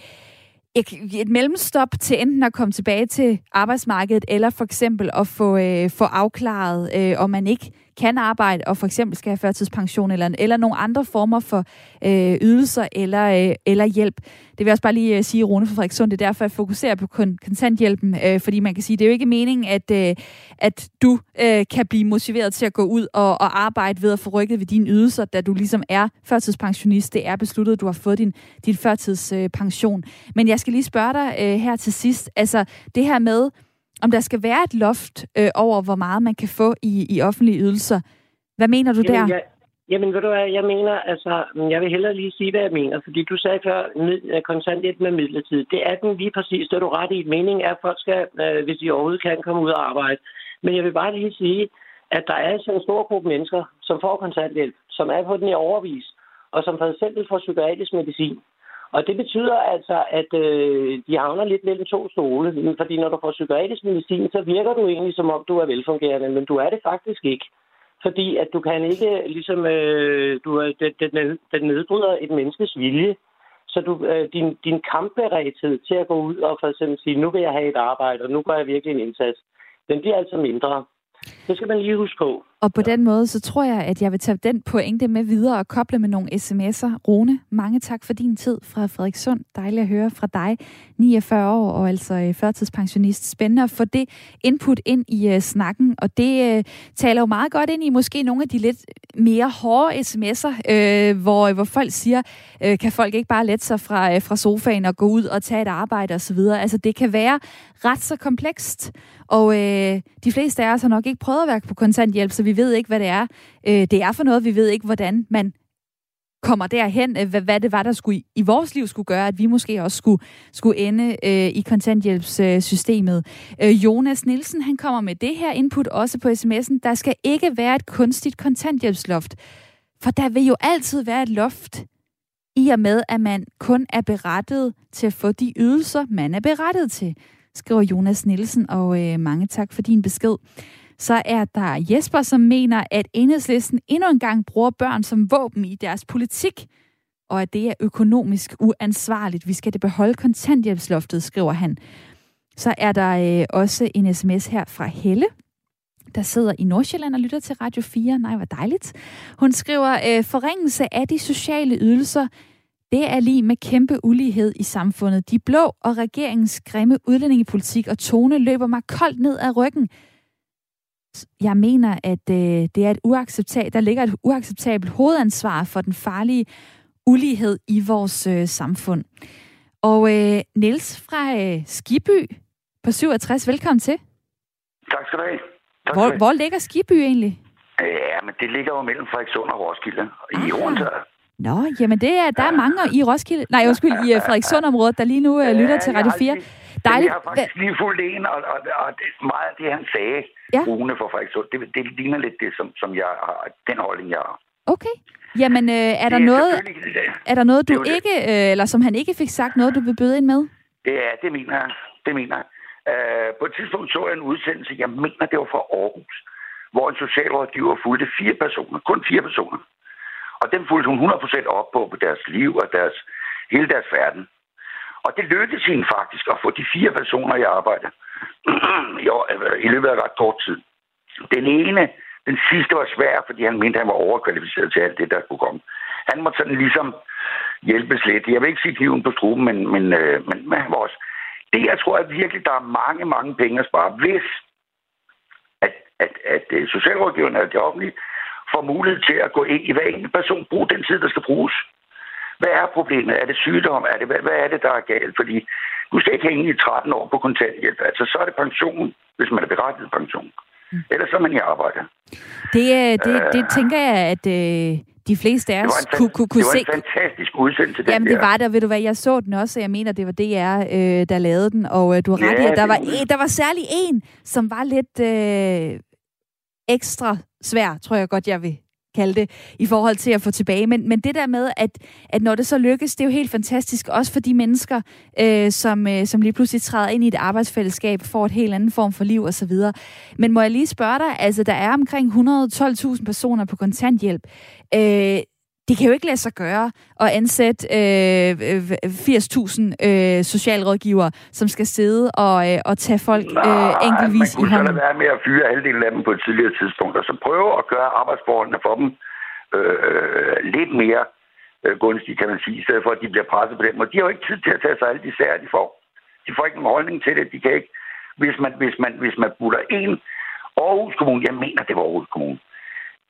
Speaker 1: et, et mellemstop til enten at komme tilbage til arbejdsmarkedet, eller for eksempel at få, øh, få afklaret, øh, om man ikke kan arbejde og for eksempel skal have førtidspension eller, eller nogle andre former for øh, ydelser eller, øh, eller hjælp. Det vil jeg også bare lige øh, sige, Rune fra Frederikssund, det er derfor, jeg fokuserer på kontanthjælpen, øh, fordi man kan sige, det er jo ikke meningen, at, øh, at du øh, kan blive motiveret til at gå ud og, og arbejde ved at få rykket ved dine ydelser, da du ligesom er førtidspensionist. Det er besluttet, at du har fået din, din førtidspension. Men jeg skal lige spørge dig øh, her til sidst, altså det her med, om der skal være et loft øh, over, hvor meget man kan få i, i offentlige ydelser. Hvad mener du jamen, der?
Speaker 9: Jeg, jamen, ved du hvad, jeg mener, altså, jeg vil hellere lige sige, hvad jeg mener, fordi du sagde før, at kontanthjælp med midlertid. Det er den lige præcis, det er du ret i. Meningen er, at folk skal, øh, hvis de overhovedet kan, komme ud og arbejde. Men jeg vil bare lige sige, at der er altså en stor gruppe mennesker, som får kontanthjælp, som er på den i overvis, og som for eksempel får psykiatrisk medicin. Og det betyder altså, at øh, de havner lidt mellem to stole. Fordi når du får psykiatrisk medicin, så virker du egentlig som om, du er velfungerende, men du er det faktisk ikke. Fordi at du kan ikke, ligesom, øh, du er, den, den nedbryder et menneskes vilje. Så du, øh, din, din kampberedthed til at gå ud og for eksempel sige, nu vil jeg have et arbejde, og nu gør jeg virkelig en indsats, den bliver altså mindre. Det skal man lige huske på.
Speaker 1: Og på den måde, så tror jeg, at jeg vil tage den pointe med videre og koble med nogle sms'er. Rune, mange tak for din tid fra Frederikssund. Dejligt at høre fra dig. 49 år og altså øh, førtidspensionist. Spændende at få det input ind i uh, snakken, og det uh, taler jo meget godt ind i måske nogle af de lidt mere hårde sms'er, uh, hvor, hvor folk siger, uh, kan folk ikke bare lette sig fra, uh, fra sofaen og gå ud og tage et arbejde osv. Altså det kan være ret så komplekst, og uh, de fleste af os har nok ikke prøvet at være på kontanthjælp, så vi ved ikke, hvad det er, øh, det er for noget. Vi ved ikke, hvordan man kommer derhen, øh, hvad, hvad det var, der skulle i, i vores liv skulle gøre, at vi måske også skulle, skulle ende øh, i kontanthjælpssystemet. Øh, Jonas Nielsen, han kommer med det her input også på sms'en. Der skal ikke være et kunstigt kontanthjælpsloft, for der vil jo altid være et loft i og med, at man kun er berettet til at få de ydelser, man er berettet til, skriver Jonas Nielsen, og øh, mange tak for din besked. Så er der Jesper, som mener, at enhedslisten endnu engang bruger børn som våben i deres politik, og at det er økonomisk uansvarligt. Vi skal det beholde kontanthjælpsloftet, skriver han. Så er der øh, også en sms her fra Helle, der sidder i Nordsjælland og lytter til Radio 4. Nej, hvor dejligt. Hun skriver, øh, forringelse af de sociale ydelser, det er lige med kæmpe ulighed i samfundet. De blå og regeringens grimme udlændingepolitik og tone løber mig koldt ned ad ryggen. Jeg mener, at øh, det er et uacceptabelt, der ligger et uacceptabelt hovedansvar for den farlige ulighed i vores øh, samfund. Og øh, Niels fra øh, Skiby på 67, velkommen til.
Speaker 10: Tak skal du have. Tak
Speaker 1: hvor, hvor ligger Skiby egentlig?
Speaker 10: Ja, men det ligger jo mellem Frederikssund og Roskilde i ah. Hornsø.
Speaker 1: Nå, jamen det er, der er mange i Roskilde, nej undskyld, i uh, Frederikssund-området, der lige nu uh, lytter ja, til Radio 4.
Speaker 10: Dejligt. Jeg har faktisk lige fulgt en, og, og, og det, meget af det, han sagde, ja. Rune for Frederikssund, det, det ligner lidt det, som, som jeg har, den holdning, jeg har.
Speaker 1: Okay. Jamen, øh, er, der
Speaker 10: er
Speaker 1: noget, er der noget, du ikke, øh, eller som han ikke fik sagt, noget, du vil byde ind med?
Speaker 10: Det er, det mener jeg. Det mener jeg. Uh, på et tidspunkt så jeg en udsendelse, jeg mener, det var fra Aarhus, hvor en socialrådgiver fulgte fire personer, kun fire personer. Og dem fulgte hun 100% op på, på deres liv og deres, hele deres verden. Og det lykkedes hende faktisk at få de fire personer i arbejde øh, i løbet af ret kort tid. Den ene, den sidste var svær, fordi han mente, at han var overkvalificeret til alt det, der kunne komme. Han måtte sådan ligesom hjælpes lidt. Jeg vil ikke sige kniven på struben, men, men, øh, men, men han var også... Det, jeg tror at virkelig, der er mange, mange penge at spare, hvis at, at, at, at socialrådgiverne og det offentlige får mulighed til at gå ind i hver enkelt person, bruge den tid, der skal bruges. Hvad er problemet? Er det sygdom? Er det, hvad, hvad er det, der er galt? Fordi du skal ikke hænge i 13 år på kontanthjælp. Altså, så er det pension, hvis man er berettiget pension. Mm. Ellers så er man i arbejde.
Speaker 1: Det, det, det uh, tænker jeg, at øh, de fleste af os kunne, kunne, kunne se.
Speaker 10: Det var en fantastisk udsendelse,
Speaker 1: den Jamen, det var der. Ved du hvad, jeg så den også, og jeg mener, det var DR, øh, der lavede den. Og øh, du har ret ja, i, at der var, en, der var særlig en, som var lidt øh, ekstra svær, tror jeg godt, jeg vil kalde det, i forhold til at få tilbage. Men, men det der med, at, at når det så lykkes, det er jo helt fantastisk, også for de mennesker, øh, som, øh, som lige pludselig træder ind i et arbejdsfællesskab, får et helt anden form for liv osv. Men må jeg lige spørge dig, altså der er omkring 112.000 personer på kontanthjælp. Øh, det kan jo ikke lade sig gøre at ansætte øh, 80.000 øh, socialrådgivere, som skal sidde og, øh, og tage folk øh, enkeltvis i hånden.
Speaker 10: Man kunne være med at fyre halvdelen af dem på et tidligere tidspunkt, og så prøve at gøre arbejdsforholdene for dem øh, lidt mere øh, gunstige, kan man sige, i stedet for, at de bliver presset på dem. Og de har jo ikke tid til at tage sig alle de sager, de får. De får ikke nogen holdning til det. De kan ikke, hvis man, hvis man, hvis man putter en Aarhus Kommune, jeg mener, det var Aarhus Kommune,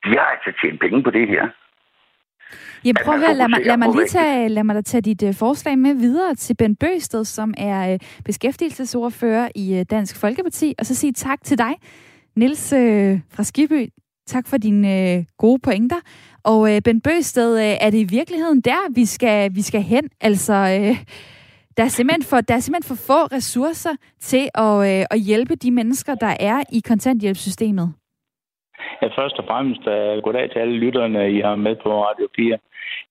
Speaker 10: de har altså tjent penge på det her.
Speaker 1: Ja, prøv at høre, lad mig, lad mig lige tage, lad mig da tage dit uh, forslag med videre til Ben Bøsted, som er uh, beskæftigelsesordfører i uh, Dansk Folkeparti, og så sige tak til dig, Nils uh, fra Skiby. Tak for dine uh, gode pointer. Og uh, Ben Bøsted, uh, er det i virkeligheden der, vi skal, vi skal hen? Altså, uh, der er, simpelthen for, der er simpelthen for få ressourcer til at, uh, at hjælpe de mennesker, der er i kontanthjælpssystemet.
Speaker 11: Ja, først og fremmest uh, goddag til alle lytterne, I har med på Radio 4.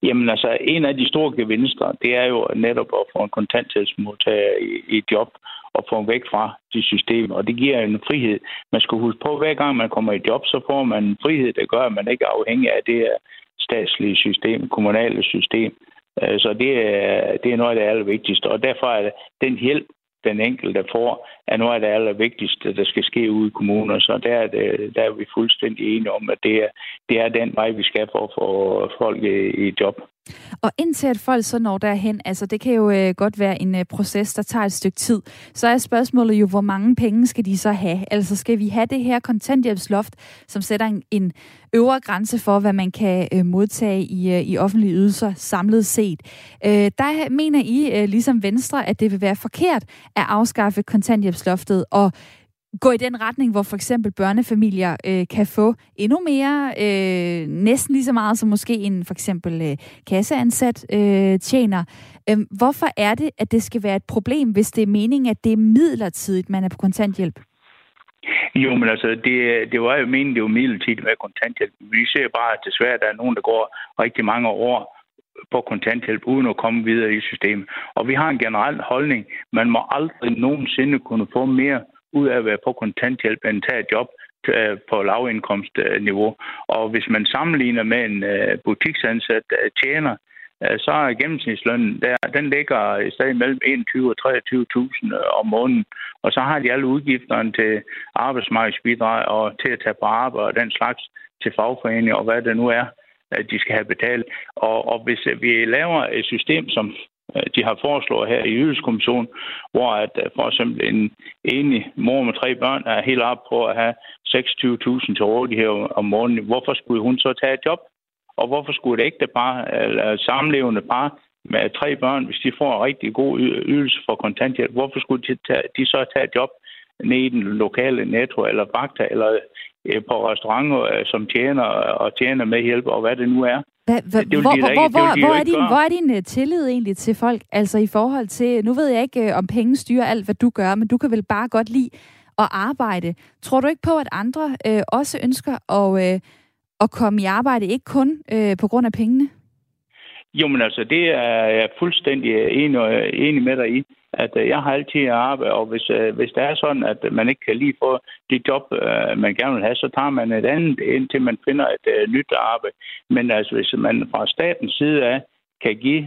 Speaker 11: Jamen altså, en af de store gevinster, det er jo netop at få en kontanthjælpsmodtager i, i job og få væk fra de systemer, og det giver en frihed. Man skal huske på, at hver gang man kommer i job, så får man en frihed, der gør, at man ikke er afhængig af det her statslige system, kommunale system. Øh, så det er, det er noget af det allervigtigste, og derfor er den hjælp, den enkelte får, er noget af det allervigtigste, der skal ske ude i kommuner. Så der er, det, der er vi fuldstændig enige om, at det er, det er den vej, vi skal for at få folk i, i job.
Speaker 1: Og indtil at folk så når derhen, altså det kan jo øh, godt være en øh, proces, der tager et stykke tid, så er spørgsmålet jo, hvor mange penge skal de så have? Altså skal vi have det her kontanthjælpsloft, som sætter en, en øvre grænse for, hvad man kan øh, modtage i, øh, i offentlige ydelser samlet set. Øh, der mener I, øh, ligesom Venstre, at det vil være forkert at afskaffe kontanthjælpsloftet, og gå i den retning, hvor for eksempel børnefamilier øh, kan få endnu mere, øh, næsten lige så meget som måske en for eksempel øh, kasseansat øh, tjener. Øh, hvorfor er det, at det skal være et problem, hvis det er meningen, at det er midlertidigt, man er på kontanthjælp?
Speaker 11: Jo, men altså, det, det var jo meningen, det var midlertidigt med kontanthjælp. Vi ser bare, at desværre der er nogen, der går rigtig mange år på kontanthjælp, uden at komme videre i systemet. Og vi har en generel holdning. Man må aldrig nogensinde kunne få mere ud af at være på kontanthjælp end tage et job øh, på lavindkomstniveau. Og hvis man sammenligner med en øh, butiksansat tjener, øh, så er gennemsnitslønnen, der, den ligger i stedet mellem 21 og 23.000 om måneden. Og så har de alle udgifterne til arbejdsmarkedsbidrag og til at tage på arbejde og den slags til fagforeninger og hvad det nu er, at de skal have betalt. Og, og hvis vi laver et system, som Øh, de har foreslået her i Ydelseskommissionen, hvor at øh, for eksempel en enig mor med tre børn er helt op på at have 26.000 til rådighed om måneden. Hvorfor skulle hun så tage et job? Og hvorfor skulle det ikke par, eller samlevende par med tre børn, hvis de får en rigtig god ydelse for kontanthjælp, hvorfor skulle de, tage, de så tage et job nede i den lokale netto eller Fakta eller øh, på restauranter, som tjener og tjener med hjælp og hvad det nu er?
Speaker 1: Hva, hva, hvor, hvor, hvor, hvor, hvor, er din, hvor er din uh, tillid egentlig til folk? Altså i forhold til, nu ved jeg ikke, uh, om penge styrer alt, hvad du gør, men du kan vel bare godt lide at arbejde. Tror du ikke på, at andre uh, også ønsker at, uh, at komme i arbejde, ikke kun uh, på grund af pengene?
Speaker 11: Jo, men altså, det er jeg fuldstændig enig, enig med dig i at øh, jeg har altid arbejde, og hvis, øh, hvis det er sådan, at man ikke kan lige få det job, øh, man gerne vil have, så tager man et andet, indtil man finder et nyt arbejde. Men altså, hvis man fra statens side af kan give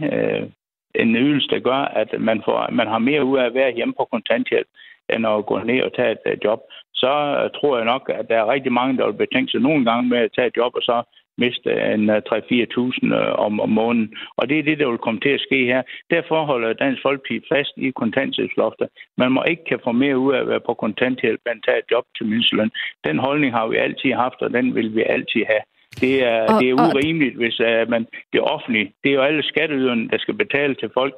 Speaker 11: en ydelse, der gør, at man, får, man har mere ud af at være hjemme på kontanthjælp, end at gå ned og tage et job, så tror jeg nok, at der er rigtig mange, der vil betænke sig nogle gange med at tage et job, og så miste en 3-4.000 øh, om, om måneden. Og det er det, der vil komme til at ske her. Derfor holder Dansk Folkeparti fast i kontanthjælpslofter. Man må ikke kan få mere ud af at være på kontanthjælp, end tage et job til mindsteløn. Den holdning har vi altid haft, og den vil vi altid have. Det er, og, det er urimeligt, hvis uh, man, det offentlige, det er jo alle skatteyderne, der skal betale til folk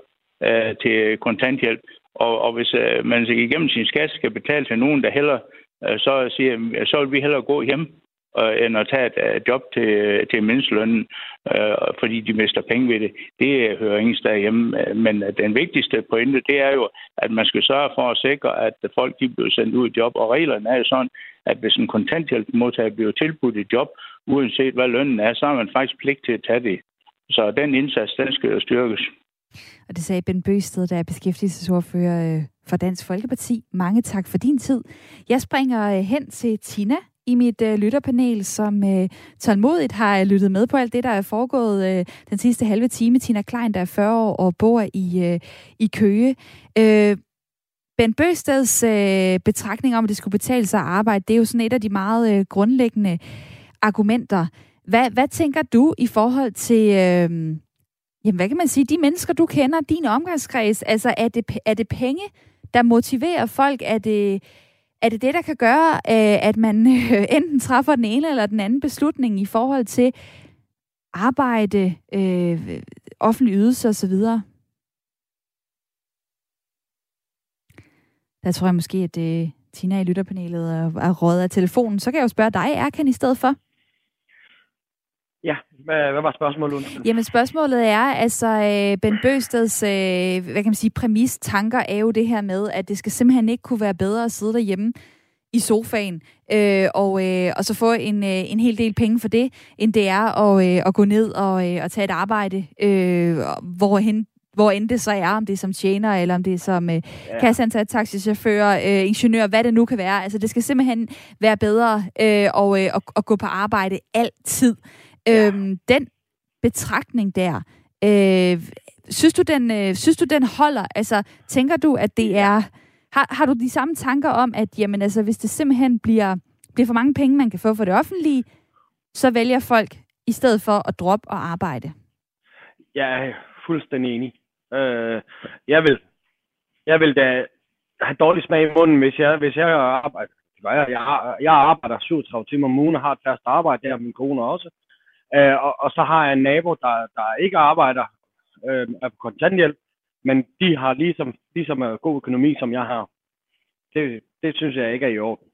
Speaker 11: uh, til kontanthjælp. Og, og hvis uh, man igennem sin skat skal betale til nogen, der heller uh, så siger, så vil vi hellere gå hjem øh, end at tage et øh, job til, øh, til mindstlønnen, øh, fordi de mister penge ved det. Det hører ingen sted hjemme. Men øh, den vigtigste pointe, det er jo, at man skal sørge for at sikre, at folk de bliver sendt ud i job. Og reglerne er jo sådan, at hvis en kontanthjælpsmodtager bliver tilbudt et job, uanset hvad lønnen er, så har man faktisk pligt til at tage det. Så den indsats, den skal jo styrkes.
Speaker 1: Og det sagde Ben Bøsted, der er beskæftigelsesordfører for Dansk Folkeparti. Mange tak for din tid. Jeg springer hen til Tina i mit øh, lytterpanel, som øh, tålmodigt har lyttet med på alt det, der er foregået øh, den sidste halve time. Tina Klein, der er 40 år og bor i, øh, i Køge. Øh, Ben Bøsteds øh, betragtning om, at det skulle betale sig at arbejde, det er jo sådan et af de meget øh, grundlæggende argumenter. Hvad, hvad tænker du i forhold til, øh, jamen hvad kan man sige, de mennesker, du kender, din omgangskreds? Altså er det, er det penge, der motiverer folk? Er det, er det det, der kan gøre, øh, at man øh, enten træffer den ene eller den anden beslutning i forhold til arbejde, øh, offentlig ydelse osv.? Der tror jeg måske, at det, Tina i lytterpanelet er, er rådet af telefonen. Så kan jeg jo spørge dig, Erkan, i stedet for.
Speaker 5: Ja, hvad, hvad var spørgsmålet?
Speaker 1: Jamen spørgsmålet er, altså øh, Ben Bøsteds, øh, hvad kan man sige, præmis, tanker er jo det her med, at det skal simpelthen ikke kunne være bedre at sidde derhjemme i sofaen øh, og, øh, og så få en, øh, en hel del penge for det, end det er at, øh, at gå ned og, øh, og tage et arbejde, øh, hvorhen hvor end det så er, om det er som tjener, eller om det er som øh, ja. kasseansat, taxichauffør, øh, ingeniør, hvad det nu kan være. Altså, det skal simpelthen være bedre øh, og, øh, at, at gå på arbejde altid. Ja. Øhm, den betragtning der, øh, synes, du, den, øh, synes du, den holder? Altså, tænker du, at det er... Har, har du de samme tanker om, at jamen, altså, hvis det simpelthen bliver, bliver for mange penge, man kan få for det offentlige, så vælger folk i stedet for at droppe og arbejde?
Speaker 5: Jeg er fuldstændig enig. Øh, jeg vil, jeg vil da have dårlig smag i munden, hvis jeg, hvis jeg arbejder. Jeg, jeg, jeg arbejder 37 timer om ugen og har et fast arbejde, der min kone også. Øh, og, og så har jeg en nabo, der, der ikke arbejder, øh, er på kontanthjælp, men de har ligesom, ligesom øh, god økonomi, som jeg har. Det, det synes jeg ikke er i orden.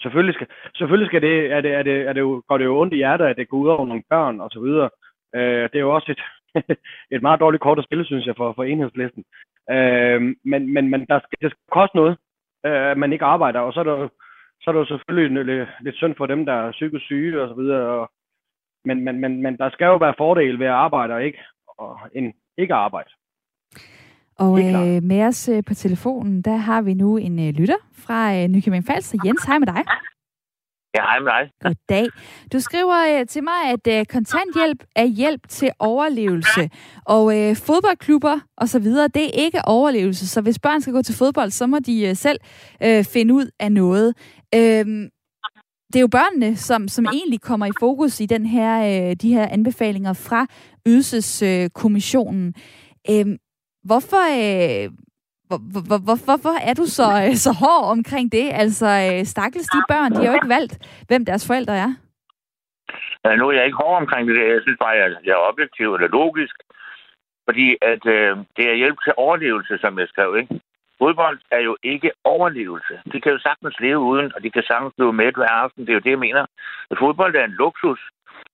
Speaker 5: Selvfølgelig skal, selvfølgelig skal det, er det, er det, er det jo, går det jo ondt i hjertet, at det går ud over nogle børn og så videre. Øh, det er jo også et, et meget dårligt kort at spille, synes jeg, for, for enhedslisten. Øh, men men, men der skal, det skal koste noget, øh, at man ikke arbejder, og så er der, så er det jo selvfølgelig lidt, lidt synd for dem, der er psykisk syge og så videre, og, men, men, men, men der skal jo være fordel ved at arbejde og ikke, og, end ikke at arbejde.
Speaker 1: Og øh, med os øh, på telefonen, der har vi nu en øh, lytter fra øh, Nykøbing Falster. Jens, hej med dig.
Speaker 12: Ja, hej med dig.
Speaker 1: Goddag. Du skriver øh, til mig, at øh, kontanthjælp er hjælp til overlevelse, og øh, fodboldklubber og så videre, det er ikke overlevelse. Så hvis børn skal gå til fodbold, så må de øh, selv øh, finde ud af noget. Øh, det er jo børnene, som, som egentlig kommer i fokus i den her, øh, de her anbefalinger fra Ydelseskommissionen. Øh, hvorfor, øh, hvor, hvor, hvor, hvorfor er du så, øh, så hård omkring det? Altså, øh, stakkels de børn, de har jo ikke valgt, hvem deres forældre er.
Speaker 12: Ja, nu er jeg ikke hård omkring det. Jeg synes bare, at jeg er objektiv eller logisk. Fordi at øh, det er hjælp til overlevelse, som jeg skrev, ikke? Fodbold er jo ikke overlevelse. De kan jo sagtens leve uden, og de kan sagtens blive med hver aften. Det er jo det, jeg mener. Fodbold er en luksus.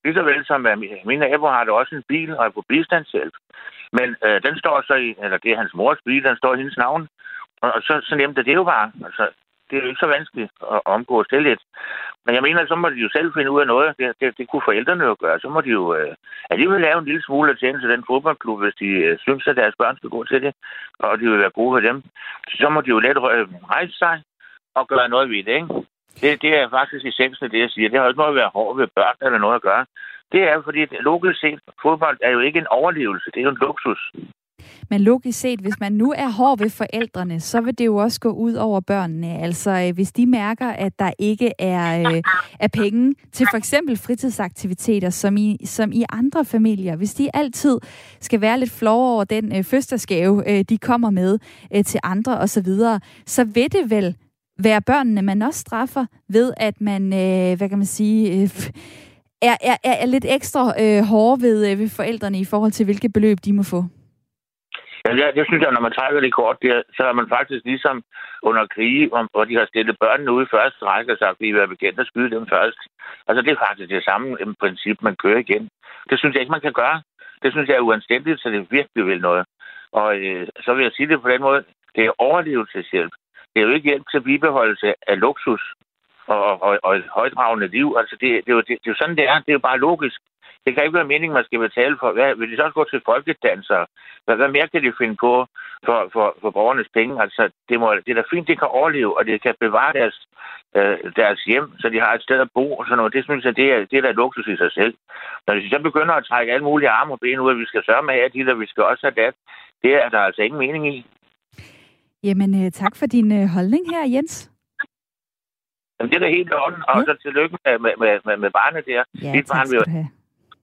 Speaker 12: Lige så vel som min nabo har det også en bil og er på bistandshjælp. Men øh, den står så i, eller det er hans mors bil, den står i hendes navn. Og, og så, så nemt er det jo bare. Altså, det er jo ikke så vanskeligt at omgå det. Men jeg mener, så må de jo selv finde ud af noget. Det, det, det kunne forældrene jo gøre. Så må de jo øh, alligevel lave en lille smule til den fodboldklub, hvis de øh, synes, at deres børn skal gå til det, og de vil være gode for dem. Så må de jo let øh, rejse sig og gøre noget ved det, ikke? Det, det er faktisk i af det, jeg siger. Det har ikke noget at være hård ved børn eller noget at gøre. Det er fordi, logisk set, fodbold er jo ikke en overlevelse. Det er jo en luksus.
Speaker 1: Men logisk set, hvis man nu er hård ved forældrene, så vil det jo også gå ud over børnene. Altså, øh, hvis de mærker, at der ikke er, øh, er penge til for eksempel fritidsaktiviteter, som i, som i andre familier, hvis de altid skal være lidt flove over den øh, fødselsgave, øh, de kommer med øh, til andre osv., så, så vil det vel være børnene, man også straffer ved, at man, øh, hvad kan man sige... Øh, er, er, er lidt ekstra øh, hårde ved, øh, ved forældrene i forhold til, hvilke beløb de må få?
Speaker 12: Ja, det, det synes jeg, når man trækker det kort, der, så er man faktisk ligesom under krige, hvor de har stillet børnene ude i første række og sagt, at vi vil være bekendt at skyde dem først. Altså, det er faktisk det samme princip, man kører igen. Det synes jeg ikke, man kan gøre. Det synes jeg er uanstændigt, så det virkelig vil noget. Og øh, så vil jeg sige det på den måde, det er overlevelseshjælp. Det er jo ikke hjælp til bibeholdelse af luksus og, og, og et højdragende liv. Altså, det, det, er jo, det, det er jo sådan, det er. Det er jo bare logisk. Det kan ikke være meningen, man skal betale for. Hvad, vil de så også gå til folkedanser? Hvad, hvad mere kan de finde på for, for, for borgernes penge? Altså, det, må, det er da fint, det kan overleve, og det kan bevare deres, øh, deres hjem, så de har et sted at bo og sådan noget. Det synes jeg, det er, det er da luksus i sig selv. Når de så begynder at trække alle mulige arme og ben ud, at vi skal sørge med at de der, vi skal også have det, det er der altså ingen mening i.
Speaker 1: Jamen, øh, tak for din øh, holdning her, Jens.
Speaker 12: Jamen, det er da helt orden. Og ja. så tillykke med, med, med, med, med barnet der.
Speaker 1: Ja, dit barn vil,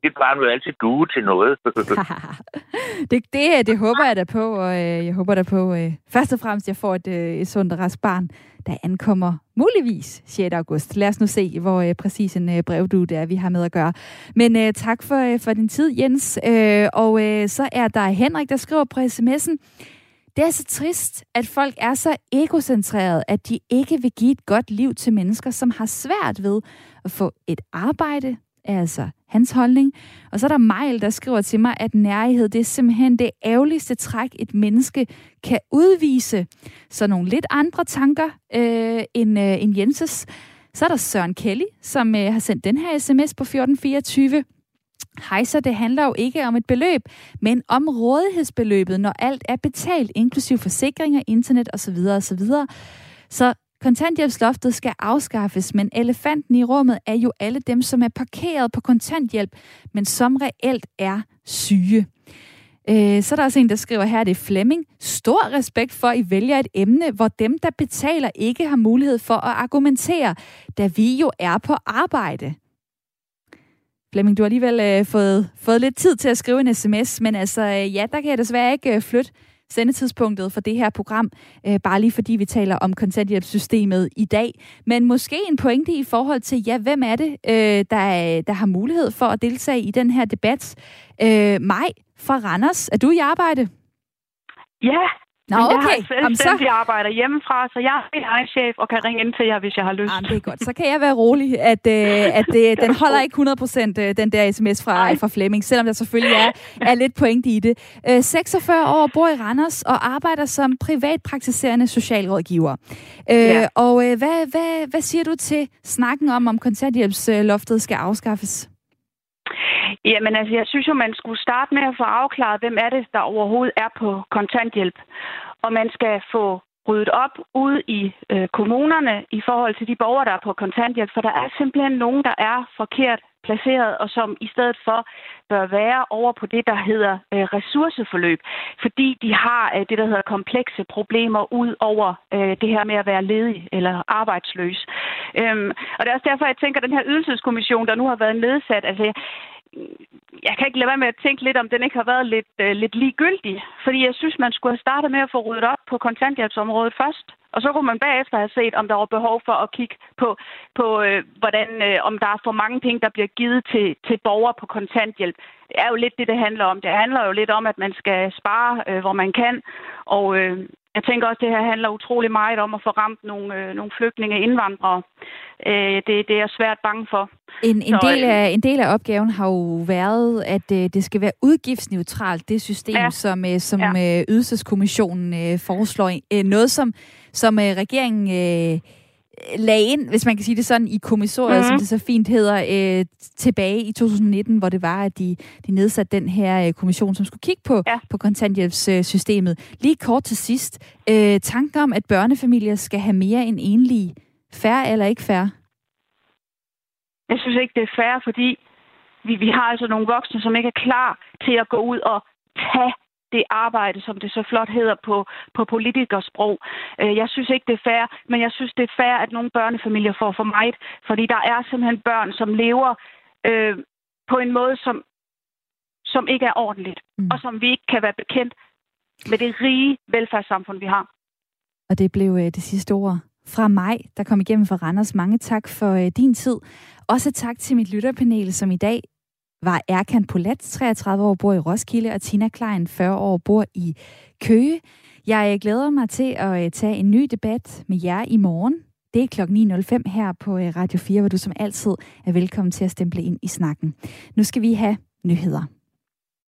Speaker 1: det
Speaker 12: Dit barn vil altid due til noget.
Speaker 1: det, det, øh, det håber jeg da på, og øh, jeg håber da på, øh, først og fremmest, at jeg får et, øh, et sundt og rask barn, der ankommer muligvis 6. august. Lad os nu se, hvor øh, præcis en øh, brevdue det er, vi har med at gøre. Men øh, tak for, øh, for din tid, Jens. Øh, og øh, så er der Henrik, der skriver på sms'en, det er så trist, at folk er så egocentreret, at de ikke vil give et godt liv til mennesker, som har svært ved at få et arbejde, altså hans holdning. Og så er der Mejl, der skriver til mig, at nærhed, det er simpelthen det ærgerligste træk, et menneske kan udvise. Så nogle lidt andre tanker øh, end, øh, end Jenses. Så er der Søren Kelly, som øh, har sendt den her sms på 1424. Hej, så det handler jo ikke om et beløb, men om rådighedsbeløbet, når alt er betalt, inklusiv forsikringer, internet osv. osv. Så kontanthjælpsloftet skal afskaffes, men elefanten i rummet er jo alle dem, som er parkeret på kontanthjælp, men som reelt er syge. Øh, så er der også en, der skriver her, det er Flemming. Stor respekt for, at I vælger et emne, hvor dem, der betaler, ikke har mulighed for at argumentere, da vi jo er på arbejde. Flemming, du har alligevel øh, fået, fået lidt tid til at skrive en sms, men altså, øh, ja, der kan jeg desværre ikke øh, flytte sendetidspunktet for det her program, øh, bare lige fordi vi taler om kontanthjælpssystemet i dag. Men måske en pointe i forhold til, ja, hvem er det, øh, der, der har mulighed for at deltage i den her debat? Øh, mig fra Randers, er du i arbejde?
Speaker 13: Ja,
Speaker 1: Nå, okay.
Speaker 13: Jeg har selvstændig så... arbejder hjemmefra, så jeg er min egen chef og kan ringe ind til jer, hvis jeg har lyst.
Speaker 1: Jamen, det er godt. Så kan jeg være rolig, at, øh, at det, den holder ikke 100% øh, den der sms fra, fra Flemming, selvom der selvfølgelig er, er lidt pointe i det. Øh, 46 år, bor i Randers og arbejder som privatpraktiserende socialrådgiver. Øh, ja. Og øh, hvad, hvad, hvad siger du til snakken om, om kontanthjælpsloftet skal afskaffes?
Speaker 13: Jamen altså, jeg synes jo, man skulle starte med at få afklaret, hvem er det, der overhovedet er på kontanthjælp. Og man skal få ryddet op ude i øh, kommunerne i forhold til de borgere, der er på kontanthjælp, for der er simpelthen nogen, der er forkert placeret, og som i stedet for bør være over på det, der hedder øh, ressourceforløb, fordi de har øh, det, der hedder komplekse problemer ud over øh, det her med at være ledig eller arbejdsløs. Øhm, og det er også derfor, jeg tænker, at den her ydelseskommission, der nu har været nedsat, altså jeg kan ikke lade være med at tænke lidt, om den ikke har været lidt, øh, lidt ligegyldig. Fordi jeg synes, man skulle have startet med at få ryddet op på kontanthjælpsområdet først. Og så kunne man bagefter have set, om der var behov for at kigge på, på øh, hvordan, øh, om der er for mange penge, der bliver givet til, til borgere på kontanthjælp. Det er jo lidt det, det handler om. Det handler jo lidt om, at man skal spare, øh, hvor man kan. Og øh, jeg tænker også, at det her handler utrolig meget om at få ramt nogle, øh, nogle flygtninge indvandrere. Øh, det, det er jeg svært bange for.
Speaker 1: En, en, Så, del øh, af, en del af opgaven har jo været, at øh, det skal være udgiftsneutralt, det system, ja. som, øh, som ja. øh, ydelseskommissionen øh, foreslår. Øh, noget, som, som øh, regeringen... Øh, lagde ind, hvis man kan sige det sådan, i kommissoriet, mm-hmm. som det så fint hedder, øh, tilbage i 2019, hvor det var, at de, de nedsatte den her øh, kommission, som skulle kigge på, ja. på kontanthjælpssystemet. Lige kort til sidst, øh, tanker om, at børnefamilier skal have mere end enlige. Færre eller ikke færre?
Speaker 13: Jeg synes ikke, det er færre, fordi vi, vi har altså nogle voksne, som ikke er klar til at gå ud og tage det arbejde, som det så flot hedder på, på politikersprog. Øh, jeg synes ikke, det er fair, men jeg synes, det er fair, at nogle børnefamilier får for meget, fordi der er simpelthen børn, som lever øh, på en måde, som, som ikke er ordentligt, mm. og som vi ikke kan være bekendt med det rige velfærdssamfund, vi har.
Speaker 1: Og det blev øh, det sidste ord fra mig, der kom igennem for Randers. Mange tak for øh, din tid. Også tak til mit lytterpanel, som i dag var Erkan Polat, 33 år, bor i Roskilde, og Tina Klein, 40 år, bor i Køge. Jeg øh, glæder mig til at øh, tage en ny debat med jer i morgen. Det er kl. 9.05 her på øh, Radio 4, hvor du som altid er velkommen til at stemple ind i snakken. Nu skal vi have nyheder.